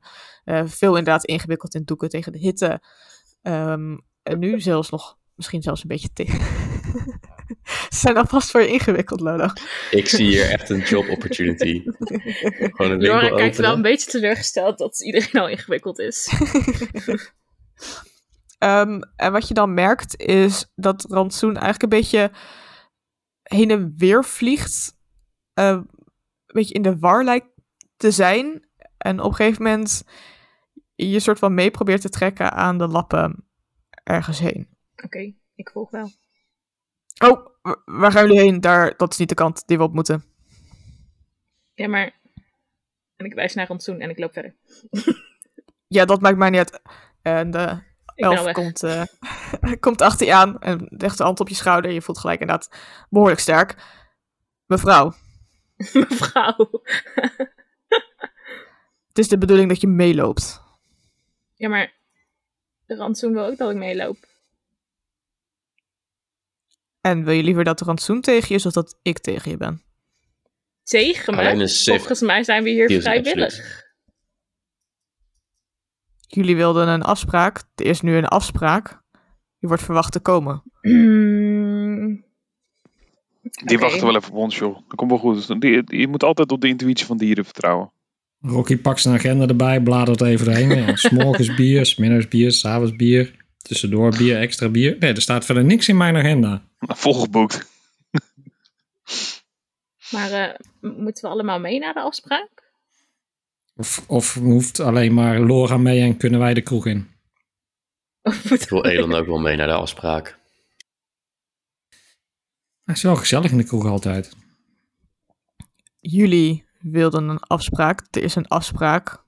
eh, veel inderdaad ingewikkeld in doeken tegen de hitte. Ehm, en nu zelfs nog, misschien zelfs een beetje tegen. Ze zijn alvast voor je ingewikkeld, Lolo. Ik zie hier echt een job opportunity. Gewoon een kijkt wel een beetje teleurgesteld dat iedereen al ingewikkeld is. Ehm, en wat je dan merkt is dat Rantsoen eigenlijk een beetje heen en weer vliegt. eh, een beetje in de war lijkt te zijn. En op een gegeven moment je soort van mee probeert te trekken aan de lappen ergens heen. Oké, ik volg wel. Oh, wa- waar gaan jullie heen? Daar, dat is niet de kant die we op moeten. Ja, maar... En ik wijs naar rantsoen en ik loop verder. Ja, dat maakt mij niet uit. En al elf komt, eh, komt achter je aan en legt de hand op je schouder. Je voelt gelijk inderdaad behoorlijk sterk. Mevrouw, Mevrouw. het is de bedoeling dat je meeloopt. Ja, maar... De rantsoen wil ook dat ik meeloop. En wil je liever dat de rantsoen tegen je is of dat ik tegen je ben? Tegen me? Volgens mij zijn we hier vrijwillig. Jullie wilden een afspraak. Er is nu een afspraak. Je wordt verwacht te komen. Mm, Die wachten wel even op ons, joh. Dat komt wel goed. Die, je moet altijd op de intuïtie van dieren vertrouwen. Rocky pakt zijn agenda erbij, bladert even doorheen. Ja, S'morgens bier, smiddags bier, s'avonds bier. Tussendoor bier, extra bier. Nee, er staat verder niks in mijn agenda. Volgeboekt. Maar eh, moeten we allemaal mee naar de afspraak? Of, of hoeft alleen maar Laura mee en kunnen wij de kroeg in. Ik wil Elon ook wel mee naar de afspraak. Het is wel gezellig in de kroeg altijd. Jullie wilden een afspraak. Er is een afspraak.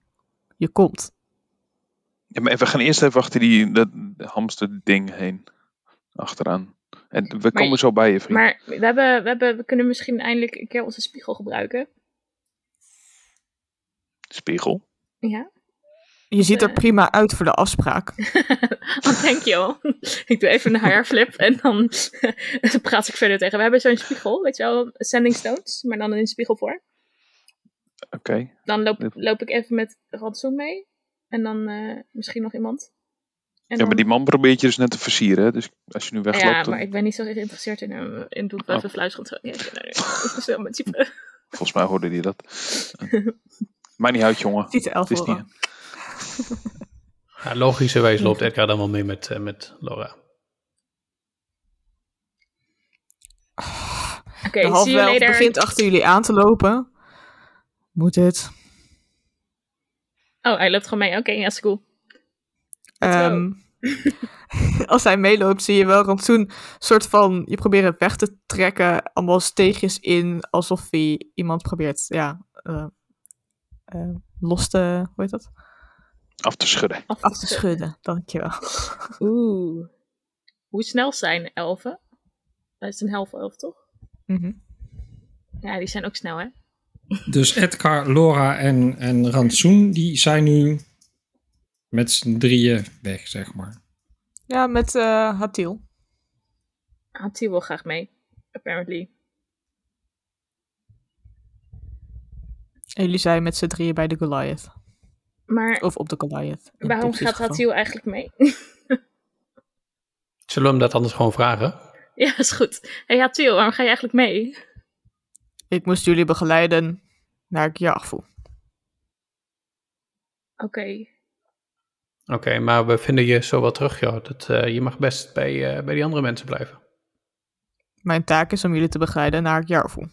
Je komt. Ja, maar we gaan eerst even achter die dat hamster ding heen. Achteraan. En we komen zo bij je, vriend. Maar we, hebben, we, hebben, we kunnen misschien eindelijk een keer onze spiegel gebruiken. Spiegel. Ja. Je ziet er Eh. prima uit voor de afspraak. oh, thank you. ik doe even een hairflip en dan praat ik verder tegen. We hebben zo'n spiegel, weet je wel, sending stones, maar dan in spiegel voor. Oké. Dan loop, loop ik even met rantsoen mee. En dan eh, misschien nog iemand. En Ja, maar die man probeert je dus net te versieren. hè. Dus als je nu wegloopt, Ja, dan- maar ik ben niet zo geïnteresseerd in hem. In doe ik wel Oh. even fluisterend zo. Ja, nee, nee. Dat is wel mijn type. volgens mij hoorde hij dat. Maakt niet uit, jongen. Ziet de elf Het is niet... horen. Ja, logischerwijs loopt Edgar dan wel mee met, eh, met Laura. Oké, de see half begint achter jullie aan te lopen. Moet het. Oh, hij loopt gewoon mee. Oké, ja, is cool. Ehm, als hij meeloopt, zie je wel rantsoen soort van je probeert het weg te trekken, allemaal steegjes in, alsof hij iemand probeert, ja, eh, eh, los te, hoe heet dat? Af te schudden. Af te schudden, dankjewel. Oeh. Hoe snel zijn elfen? Dat is een half elf, toch? Mhm. Ja, die zijn ook snel, hè? Dus Edgar, Laura en, en Rantsoen, die zijn nu met z'n drieën weg, zeg maar. Ja, met eh Hatil. Hatie wil graag mee, apparently. En jullie zijn met z'n drieën bij de Goliath. Maar Of op de Goliath. waarom gaat. Hatil eigenlijk mee? Zullen we hem dat anders gewoon vragen? ja, is goed. hey, Hatil, waarom ga je eigenlijk mee? Ik moest jullie begeleiden naar Gjarfu. Oké. Oké, maar we vinden je zo wel terug, joh. Dat, eh, je mag best bij, eh, bij die andere mensen blijven. Mijn taak is om jullie te begeleiden naar Gjarfu.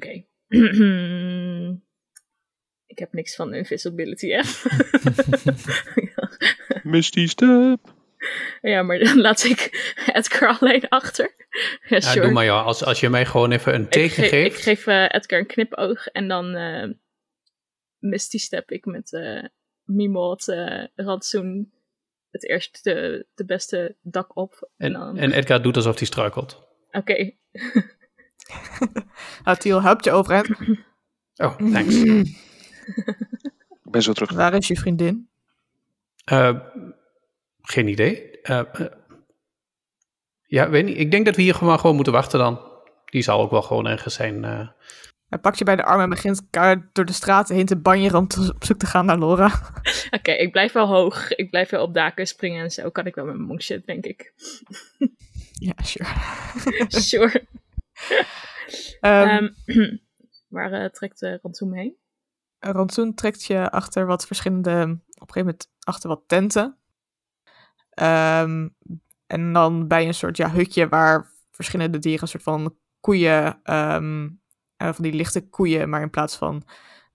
Oké. ik heb niks van invisibility, hè? Misty step. ja, maar dan laat ik Edgar alleen achter. ja, Ja, sure. doe maar, joh. Als, als je mij gewoon even een teken ge- geeft. ik geef eh, Edgar een knipoog en dan eh Misty step ik met eh Mimot, Rantsoen het eerste, de, de beste dak op. En, en, dan... en Edgar doet alsof hij struikelt. Oké. Hatil helpt je overeind. Oh, thanks. Ik ben zo terug. Waar is je vriendin? Eh, geen idee. Eh, eh, ja, weet niet. Ik denk dat we hier gewoon, gewoon moeten wachten dan. Die zal ook wel gewoon ergens zijn. eh. Hij pakt je bij de arm en begint door de straten heen te banjeren om te- op zoek te gaan naar Laura. Oké, ik blijf wel hoog. Ik blijf wel op daken springen en zo kan ik wel met mijn monk shit, denk ik. Ja, sure. Sure. Ehm, waar eh, trekt uh, Rantsoen heen? Rantsoen trekt je achter wat verschillende, op een gegeven moment achter wat tenten. Ehm, en dan bij een soort ja, hutje waar verschillende dieren, een soort van koeien, eh, van die lichte koeien, maar in plaats van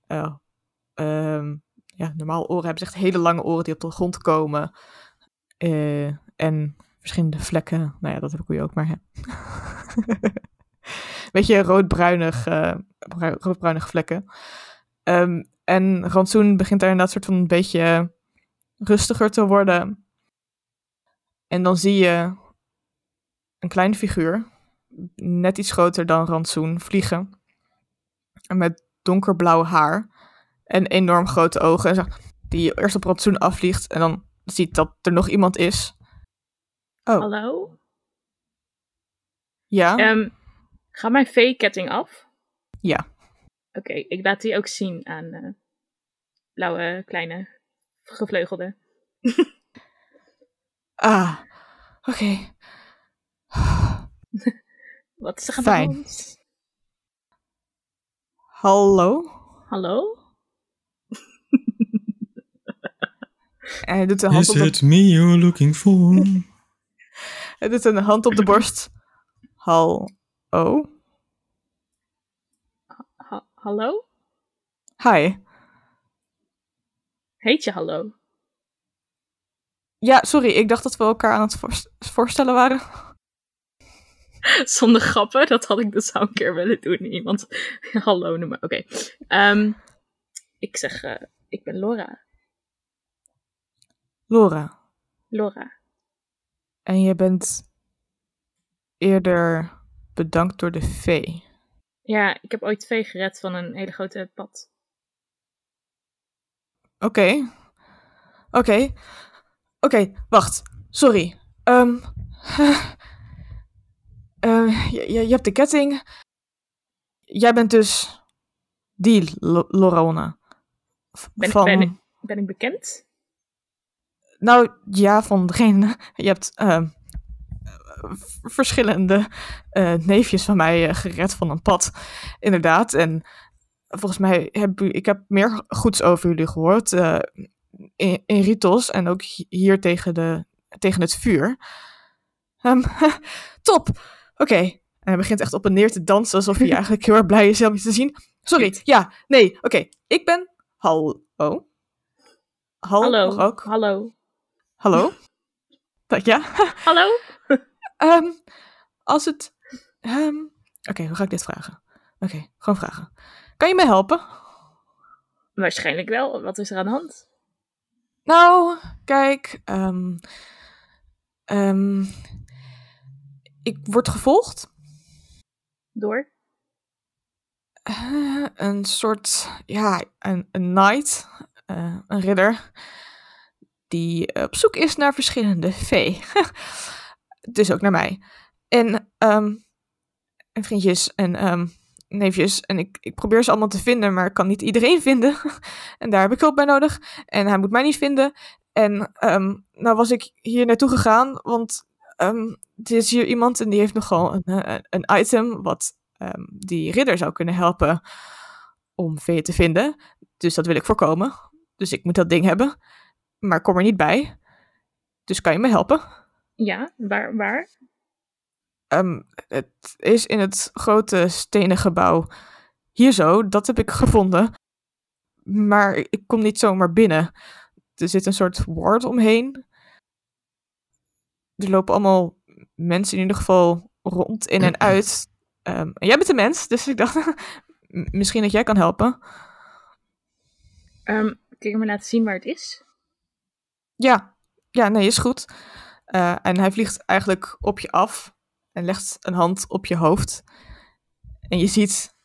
ehm, ja, normaal oren hebben ze echt hele lange oren die op de grond komen. En verschillende vlekken. Nou ja, dat hebben koeien ook, maar hè. Beetje roodbruinig, eh, bru- roodbruinige vlekken. Ehm, en Rantsoen begint daar inderdaad soort van een beetje rustiger te worden. En dan zie je een kleine figuur, net iets groter dan Rantsoen, vliegen. En met donkerblauw haar en enorm grote ogen. En zo, die eerst op Rantsoen afvliegt en dan ziet dat er nog iemand is. Oh, Hallo? ja? Ehm ga mijn V-ketting af? Ja. Oké, ik laat die ook zien aan eh, blauwe, kleine, gevleugelde. Ah, oké. Wat is er aan de Fijn. Hallo? Hallo? En hij doet een hand Is op de it me you're looking for? Hij doet een hand op de borst. Ha- hallo? Hi. Heet je hallo? Ja, sorry, ik dacht dat we elkaar aan het voorst- voorstellen waren. Zonder grappen, dat had ik dus zou een keer willen doen. Iemand hallo noemen. Oké. Ehm, ik zeg, eh, ik ben Laura. Laura. Laura. En je bent eerder bedankt door de vee. Ja, ik heb ooit twee gered van een hele grote pad. Oké. Oké. Oké, wacht. Sorry. Ehm eh, je, je je hebt de ketting. Jij bent dus die Lo- Lorona. Ben, van... ben, ik, ben ik bekend? Nou ja, van degene. Je hebt ehm, verschillende eh, neefjes van mij eh, gered van een pad. Inderdaad. En volgens mij heb u, ik heb meer goeds over jullie gehoord. eh, in, in Ritos en ook hi- hier tegen, de, tegen het vuur. Ehm, top! Oké. En hij begint echt op en neer te dansen alsof hij eigenlijk heel erg blij is om je te zien. Sorry, ja, nee, oké. Ik ben. Hallo. Hal, Hallo. Hallo. Hallo? Dat ja? Hallo? Ehm, als het. ehm, Oké, hoe ga ik dit vragen? Oké, gewoon vragen. Kan je me helpen? Waarschijnlijk wel. Wat is er aan de hand? Nou, kijk. ehm, ehm, ik word gevolgd. Door? Eh, een soort. Ja, een, een knight. eh, een ridder. Die op zoek is naar verschillende vee. dus ook naar mij. En, ehm, en vriendjes en ehm, neefjes. En ik, ik probeer ze allemaal te vinden, maar ik kan niet iedereen vinden. en daar heb ik hulp bij nodig. En hij moet mij niet vinden. En ehm, nou was ik hier naartoe gegaan, want er is hier iemand en die heeft nogal een, eh, een item wat die ridder zou kunnen helpen om vee te vinden. Dus dat wil ik voorkomen. Dus ik moet dat ding hebben. Maar kom er niet bij. Dus kan je me helpen? Ja, waar? waar? Ehm, het is in het grote stenen gebouw. Hier zo, dat heb ik gevonden. Maar ik kom niet zomaar binnen. Er zit een soort ward omheen. Er lopen allemaal mensen in ieder geval rond, in en uit. Ehm, en jij bent een mens, dus ik dacht, misschien dat jij kan helpen. Ehm, kun je me laten zien waar het is? Ja, ja, nee, is goed. Eh, en hij vliegt eigenlijk op je af en legt een hand op je hoofd. En je ziet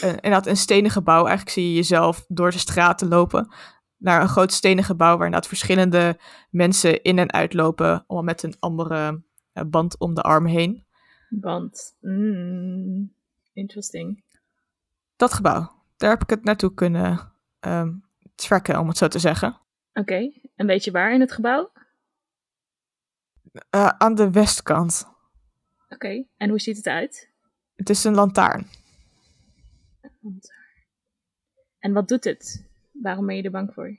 eh, inderdaad een stenen gebouw. Eigenlijk zie je jezelf door de straten lopen naar een groot stenen gebouw waar inderdaad verschillende mensen in en uit lopen, allemaal met een andere eh, band om de arm heen. Want, mm, interesting. Dat gebouw, daar heb ik het naartoe kunnen ehm tracken, om het zo te zeggen. Oké, en weet je waar in het gebouw? Eh, aan de westkant. Oké, en hoe ziet het uit? Het is een lantaarn. Want- En wat doet het? Waarom ben je er bang voor?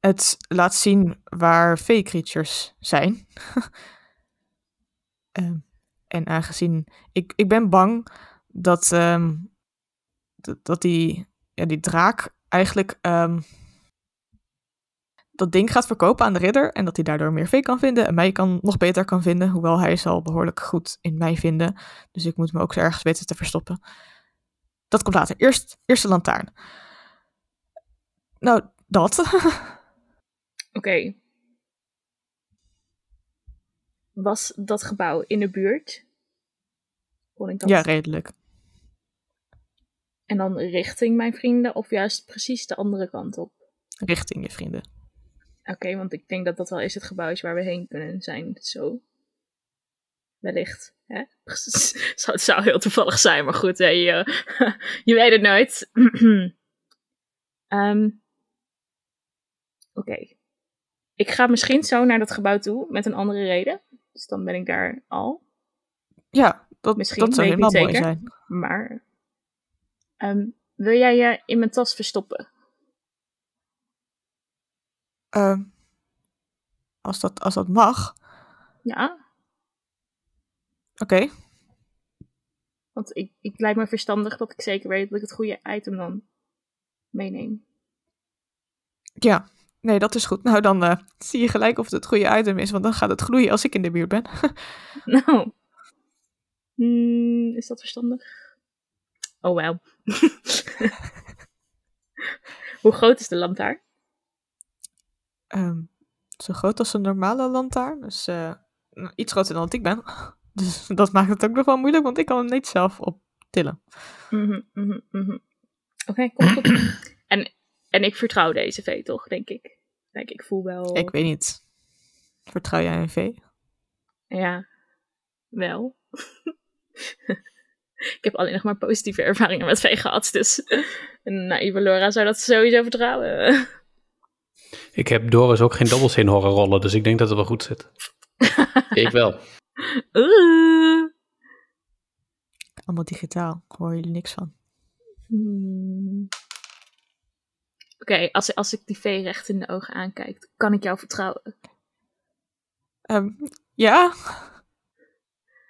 Het laat zien waar fey creatures zijn. Ehm, en aangezien ik, ik ben bang dat, ehm, dat, dat die, ja, die draak eigenlijk ehm, dat ding gaat verkopen aan de ridder. En dat hij daardoor meer vee kan vinden en mij kan, nog beter kan vinden. Hoewel hij zal behoorlijk goed in mij vinden. Dus ik moet me ook zo ergens weten te verstoppen. Dat komt later. Eerst, eerst de lantaarn. Nou, dat. Oké. Was dat gebouw in de buurt? Kon ik dat? Ja, redelijk. En dan richting mijn vrienden of juist precies de andere kant op? Richting je vrienden. Oké, want ik denk dat dat wel eens het gebouw is waar we heen kunnen zijn. Zo. Wellicht. Hè? Zou- Het zou heel toevallig zijn, maar goed, hè, je, je weet het nooit. Ehm, Oké. Ik ga misschien zo naar dat gebouw toe met een andere reden. Dus dan ben ik daar al. Ja, dat, Misschien, dat zou helemaal mooi zijn. Maar. ehm, wil jij je in mijn tas verstoppen? Ehm, als, dat, als dat mag. Ja, Oké. want ik, ik lijkt me verstandig dat ik zeker weet dat ik het goede item dan meeneem. Ja. Nee, dat is goed. Nou, dan eh, zie je gelijk of het het goede item is. Want dan gaat het gloeien als ik in de buurt ben. Nou. Hmm, is dat verstandig? Oh, wel. Hoe groot is de lantaarn? Ehm, zo groot als een normale lantaarn. Dus eh, nou, iets groter dan dat ik ben. Dus dat maakt het ook nog wel moeilijk. Want ik kan hem niet zelf optillen. Mhm, mhm, mhm. Oké, komt goed. En, en ik vertrouw deze V toch, denk ik. Denk, ik voel wel... Ik weet niet. Vertrouw jij een V? Ja, wel. ik heb alleen nog maar positieve ervaringen met V gehad, dus een naïeve Laura zou dat sowieso vertrouwen. Ik heb Doris ook geen dobbels in horen rollen, dus ik denk dat het wel goed zit. Ik wel. Allemaal digitaal. Hoor jullie niks van. Hmm. Oké, als, als ik die V recht in de ogen aankijk, kan ik jou vertrouwen? Ehm, ja?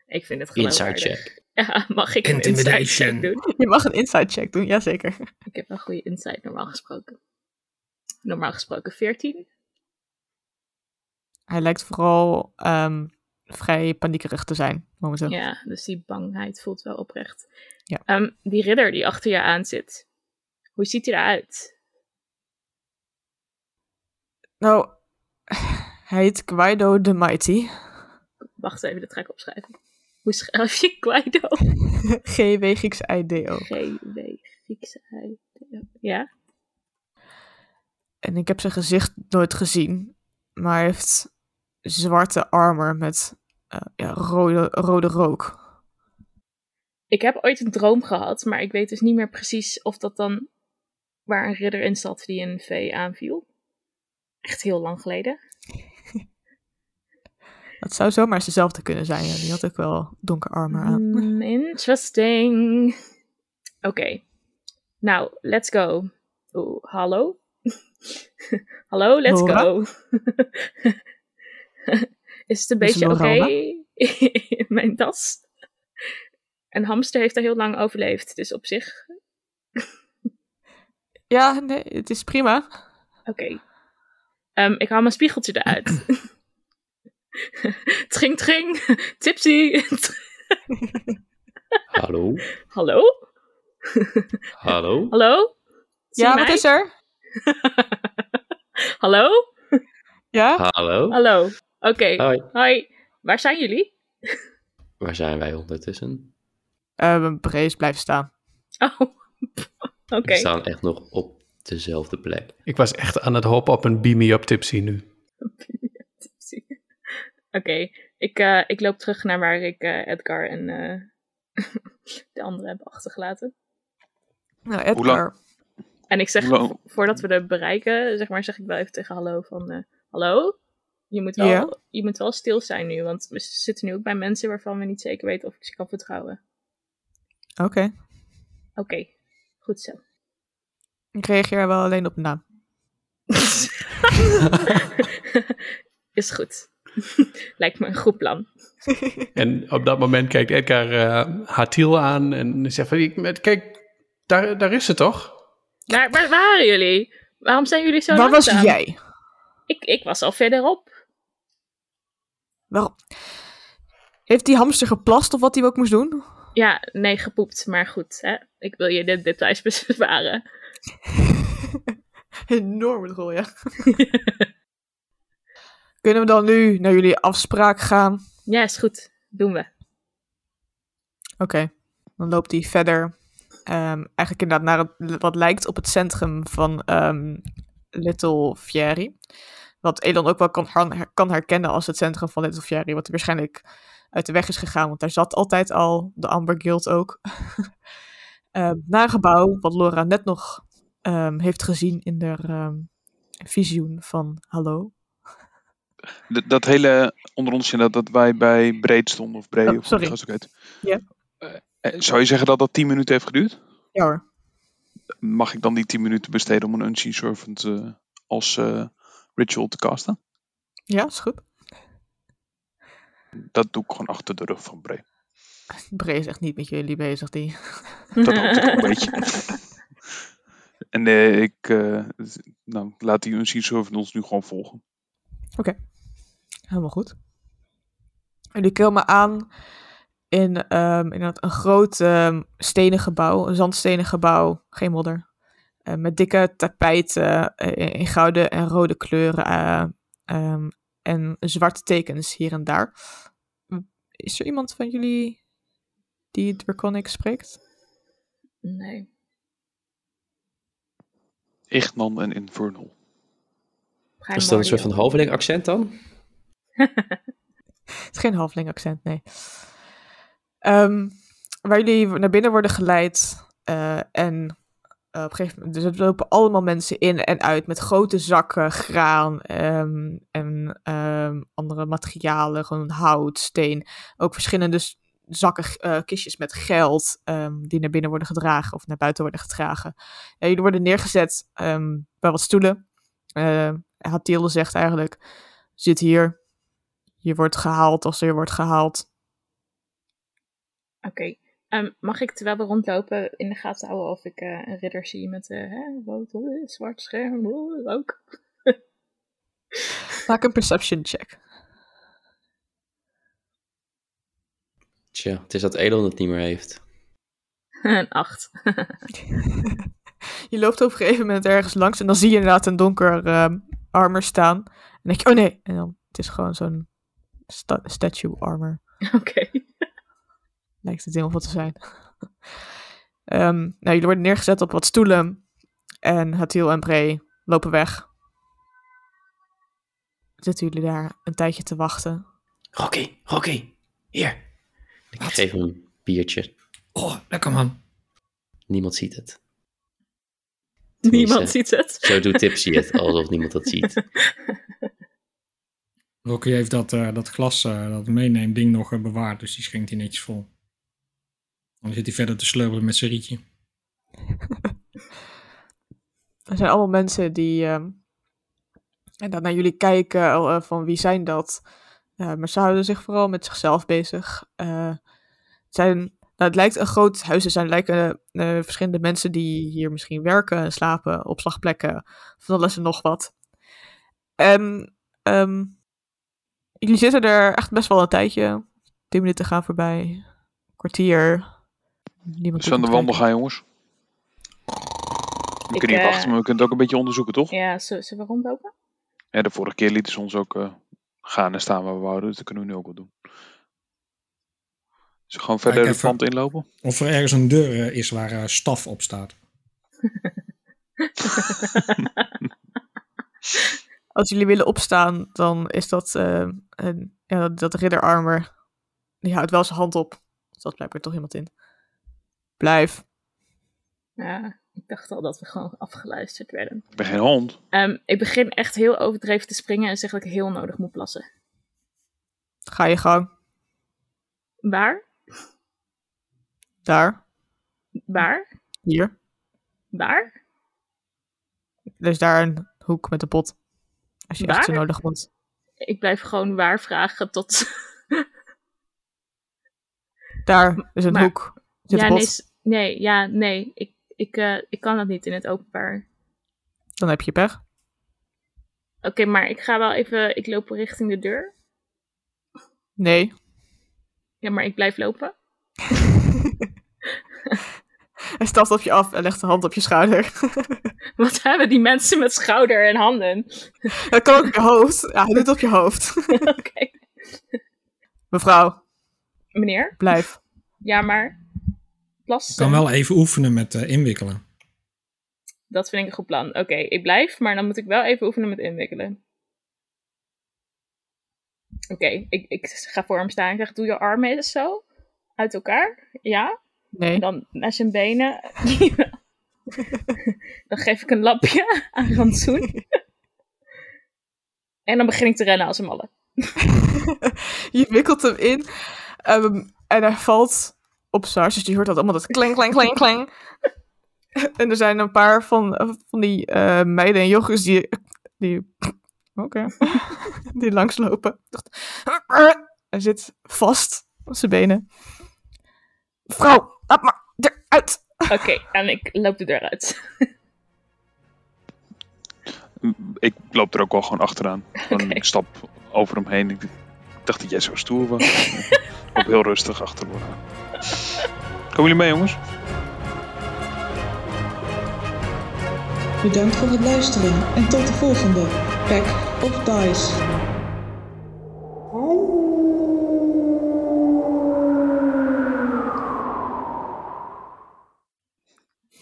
Ik vind het Inside geloofwaardig. check. Ja, mag ik een inside check doen? Je mag een inside check doen, jazeker. Ik heb een goede insight, normaal gesproken. Normaal gesproken 14. Hij lijkt vooral ehm, vrij paniekerig te zijn, momenteel. Ja, dus die bangheid voelt wel oprecht. Ja. Ehm, die ridder die achter je aan zit, hoe ziet hij eruit? Nou, hij heet Guido the Mighty. Wacht even, dat ga ik opschrijven. Hoe schrijf je Guido? G-W Grieks I-D-O. G-W Griekse I. Ja? En ik heb zijn gezicht nooit gezien, maar hij heeft zwarte armor met eh, ja, rode, rode rook. Ik heb ooit een droom gehad, maar ik weet dus niet meer precies of dat dan waar een ridder in zat die een V aanviel. Echt heel lang geleden. Het zou zomaar dezelfde kunnen zijn. Ja. Die had ook wel donker armor aan. Hmm, interesting. Oké. Nou, let's go. Oeh, hallo? hallo, let's Laura? go. Is het een Is beetje oké in mijn tas? Een hamster heeft er heel lang overleefd, dus op zich Ja, nee, het is prima. Oké. Ehm, ik haal mijn spiegeltje eruit. tring, tring. Tipsy. Hallo? Hallo? Hallo? Hallo? Ja, wat is er? Hallo? Ja? Hallo? Hallo. Oké. Hoi. Hoi. Waar zijn jullie? Waar zijn wij ondertussen? Eh Brees blijft staan. Oh. Oké. We staan echt nog op dezelfde plek. Ik was echt aan het hopen op een beam me up tipsy nu. Tipsy. Oké. Ik, eh, ik loop terug naar waar ik eh, Edgar en eh, de anderen heb achtergelaten. Nou, Hoe lang- Edgar. En ik zeg, voordat we er bereiken, zeg maar, zeg ik wel even tegen hallo van, eh, hallo? Je moet, wel, Ja? je moet wel stil zijn nu, want we zitten nu ook bij mensen waarvan we niet zeker weten of ik ze kan vertrouwen. Oké. Oké, goed zo. Ik reageer wel alleen op de naam. Is goed. Lijkt me een goed plan. En op dat moment kijkt Edgar eh Hatiel aan en zegt van, "Ik- met- kijk, daar, daar is ze toch? Waar, waar waren jullie? Waarom zijn jullie zo Waar was jij? Ik, ik was al verderop. Waarom? Heeft die hamster geplast of wat hij ook moest doen? Ja, nee, gepoept, maar goed. Hè? Ik wil je de details besparen. Enorme rol, ja. Kunnen we dan nu naar jullie afspraak gaan? Ja, is goed. Doen we. Oké, dan loopt hij verder. Ehm, eigenlijk inderdaad naar het, wat lijkt op het centrum van ehm, Little Fieri. Wat Elon ook wel kan, kan herkennen als het centrum van Little Fieri. Wat er waarschijnlijk uit de weg is gegaan. Want daar zat altijd al de Amber Guild ook. Ehm, naar een gebouw wat Laura net nog heeft gezien in de ehm, visioen van Hallo. Dat hele onder ons dat, dat wij bij Breed stonden, of Bree, Oh, of sorry. Ja. Eh, zou je zeggen dat dat 10 minuten heeft geduurd? Ja hoor. Mag ik dan die 10 minuten besteden om een Unseen Servant eh, als eh, ritual te casten? Ja, is goed. Dat doe ik gewoon achter de rug van Bree. Bree is echt niet met jullie bezig, die. Dat hoop ik een beetje. En eh, ik eh, nou, laat die Unseen Servant ons nu gewoon volgen. Helemaal goed. Jullie komen aan in, ehm, in een, een groot ehm, stenen gebouw, een zandstenen gebouw, geen modder. eh, met dikke tapijten eh, in, in gouden en rode kleuren eh, ehm, en zwarte tekens hier en daar. Is er iemand van jullie die Draconic spreekt? Nee. Ignan en Infernal. Is dat een soort van halveling accent dan? Het is geen halfling accent, nee. Ehm, waar jullie naar binnen worden geleid eh, en eh, op een gegeven moment, dus er lopen allemaal mensen in en uit met grote zakken graan ehm, en ehm, andere materialen, gewoon hout, steen. Ook verschillende zakken, eh, kistjes met geld die naar binnen worden gedragen of naar buiten worden gedragen. Jullie worden neergezet bij wat stoelen. Uh, Hatilde zegt eigenlijk, zit hier. Je wordt gehaald als er wordt gehaald. Oké. Ehm, mag ik terwijl we rondlopen in de gaten houden of ik eh, een ridder zie met eh hè, rood, eh, zwart scherm, rook? Maak een perception check. Tja, het is dat Elon het niet meer heeft. een acht. Je loopt op een gegeven moment ergens langs en dan zie je inderdaad een donker ehm, armor staan. En dan denk je, oh nee. En dan, het is gewoon zo'n sta- statue armor. Oké. Lijkt het helemaal wat te zijn. Ehm, nou, jullie worden neergezet op wat stoelen. En Hatil en Bray lopen weg. Zitten jullie daar een tijdje te wachten. Rocky, Rocky, hier. Ik Wat? geef hem een biertje. Oh, lekker man. Niemand ziet het. Niemand ziet het. Zo doet Tipsy het, alsof niemand dat ziet. Rocky heeft dat, eh, dat glas, eh, dat meeneemt ding nog eh, bewaard, dus die schenkt hij netjes vol. Dan zit hij verder te slurpen met zijn rietje. Er zijn allemaal mensen die ehm, en dan naar jullie kijken eh, van wie zijn dat. Eh, maar ze houden zich vooral met zichzelf bezig. Eh, het, zijn, nou, het lijkt een groot huis te zijn. Lijken verschillende mensen die hier misschien werken en slapen, opslagplekken, van alles en nog wat. En ehm, jullie zitten er echt best wel een tijdje. Tien minuten gaan voorbij. Kwartier. Niemand Dus aan de wandel gaan, jongens. We Ik, kunnen hier eh, wachten, maar we kunnen het ook een beetje onderzoeken, toch? Ja, zullen we rondlopen? Ja, de vorige keer lieten ze ons ook eh, gaan en staan waar we wouden, dus dat kunnen we nu ook wel doen. Dus we gewoon verder even. pand inlopen. Of er ergens een deur eh, is waar eh, staf op staat. Als jullie willen opstaan, dan is dat, eh, een, ja, dat, dat ridderarmer. Die houdt wel zijn hand op. Er zat blijkbaar toch iemand in. Blijf. Ja, ik dacht al dat we gewoon afgeluisterd werden. Ik ben geen hond. Ehm, ik begin echt heel overdreven te springen en zeg dat ik heel nodig moet plassen. Ga je gang. Waar? Daar. Waar? Hier. Waar? Er is daar een hoek met een pot. Als je echt zo nodig moet. Ik blijf gewoon waar vragen tot... Daar is een Maar- hoek. Zit ja, een nee, pot. Nee, ja, nee. Ik, ik, eh, ik kan dat niet in het openbaar. Dan heb je pech. Oké, maar ik ga wel even... Ik loop richting de deur. Nee. Ja, maar ik blijf lopen. Hij stapt op je af en legt de hand op je schouder. Wat hebben die mensen met schouder en handen? Dat kan ook op je hoofd. Ja, hij doet het op je hoofd. Oké. Mevrouw, Meneer? blijf. Ja, maar... Plassen? Ik kan wel even oefenen met eh, inwikkelen. Dat vind ik een goed plan. Oké, ik blijf, maar dan moet ik wel even oefenen met inwikkelen. Oké, ik, ik ga voor hem staan en zeg, doe je armen eens zo. Uit elkaar. Ja. En Nee. dan naar zijn benen. dan geef ik een lapje aan rantsoen. en dan begin ik te rennen als een malle. je wikkelt hem in ehm, en hij valt op hart. Dus je hoort dat allemaal dat kling, kling, kling, kling. en er zijn een paar van, van die eh, meiden en jochies die... die Oké. die langslopen. Hij zit vast op zijn benen. Vrouw, laat maar eruit. Oké, en ik loop de deur uit. Ik loop er ook wel gewoon achteraan. Gewoon. Ik stap over hem heen. Ik dacht dat jij zo stoer was. Ik loop heel rustig achter me aan. Komen jullie mee, jongens? Bedankt voor het luisteren en tot de volgende Pack of Dice.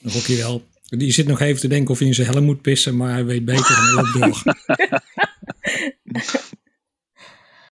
Rocky wel. Die zit nog even te denken of hij in zijn helm moet pissen, maar hij weet beter en loopt door.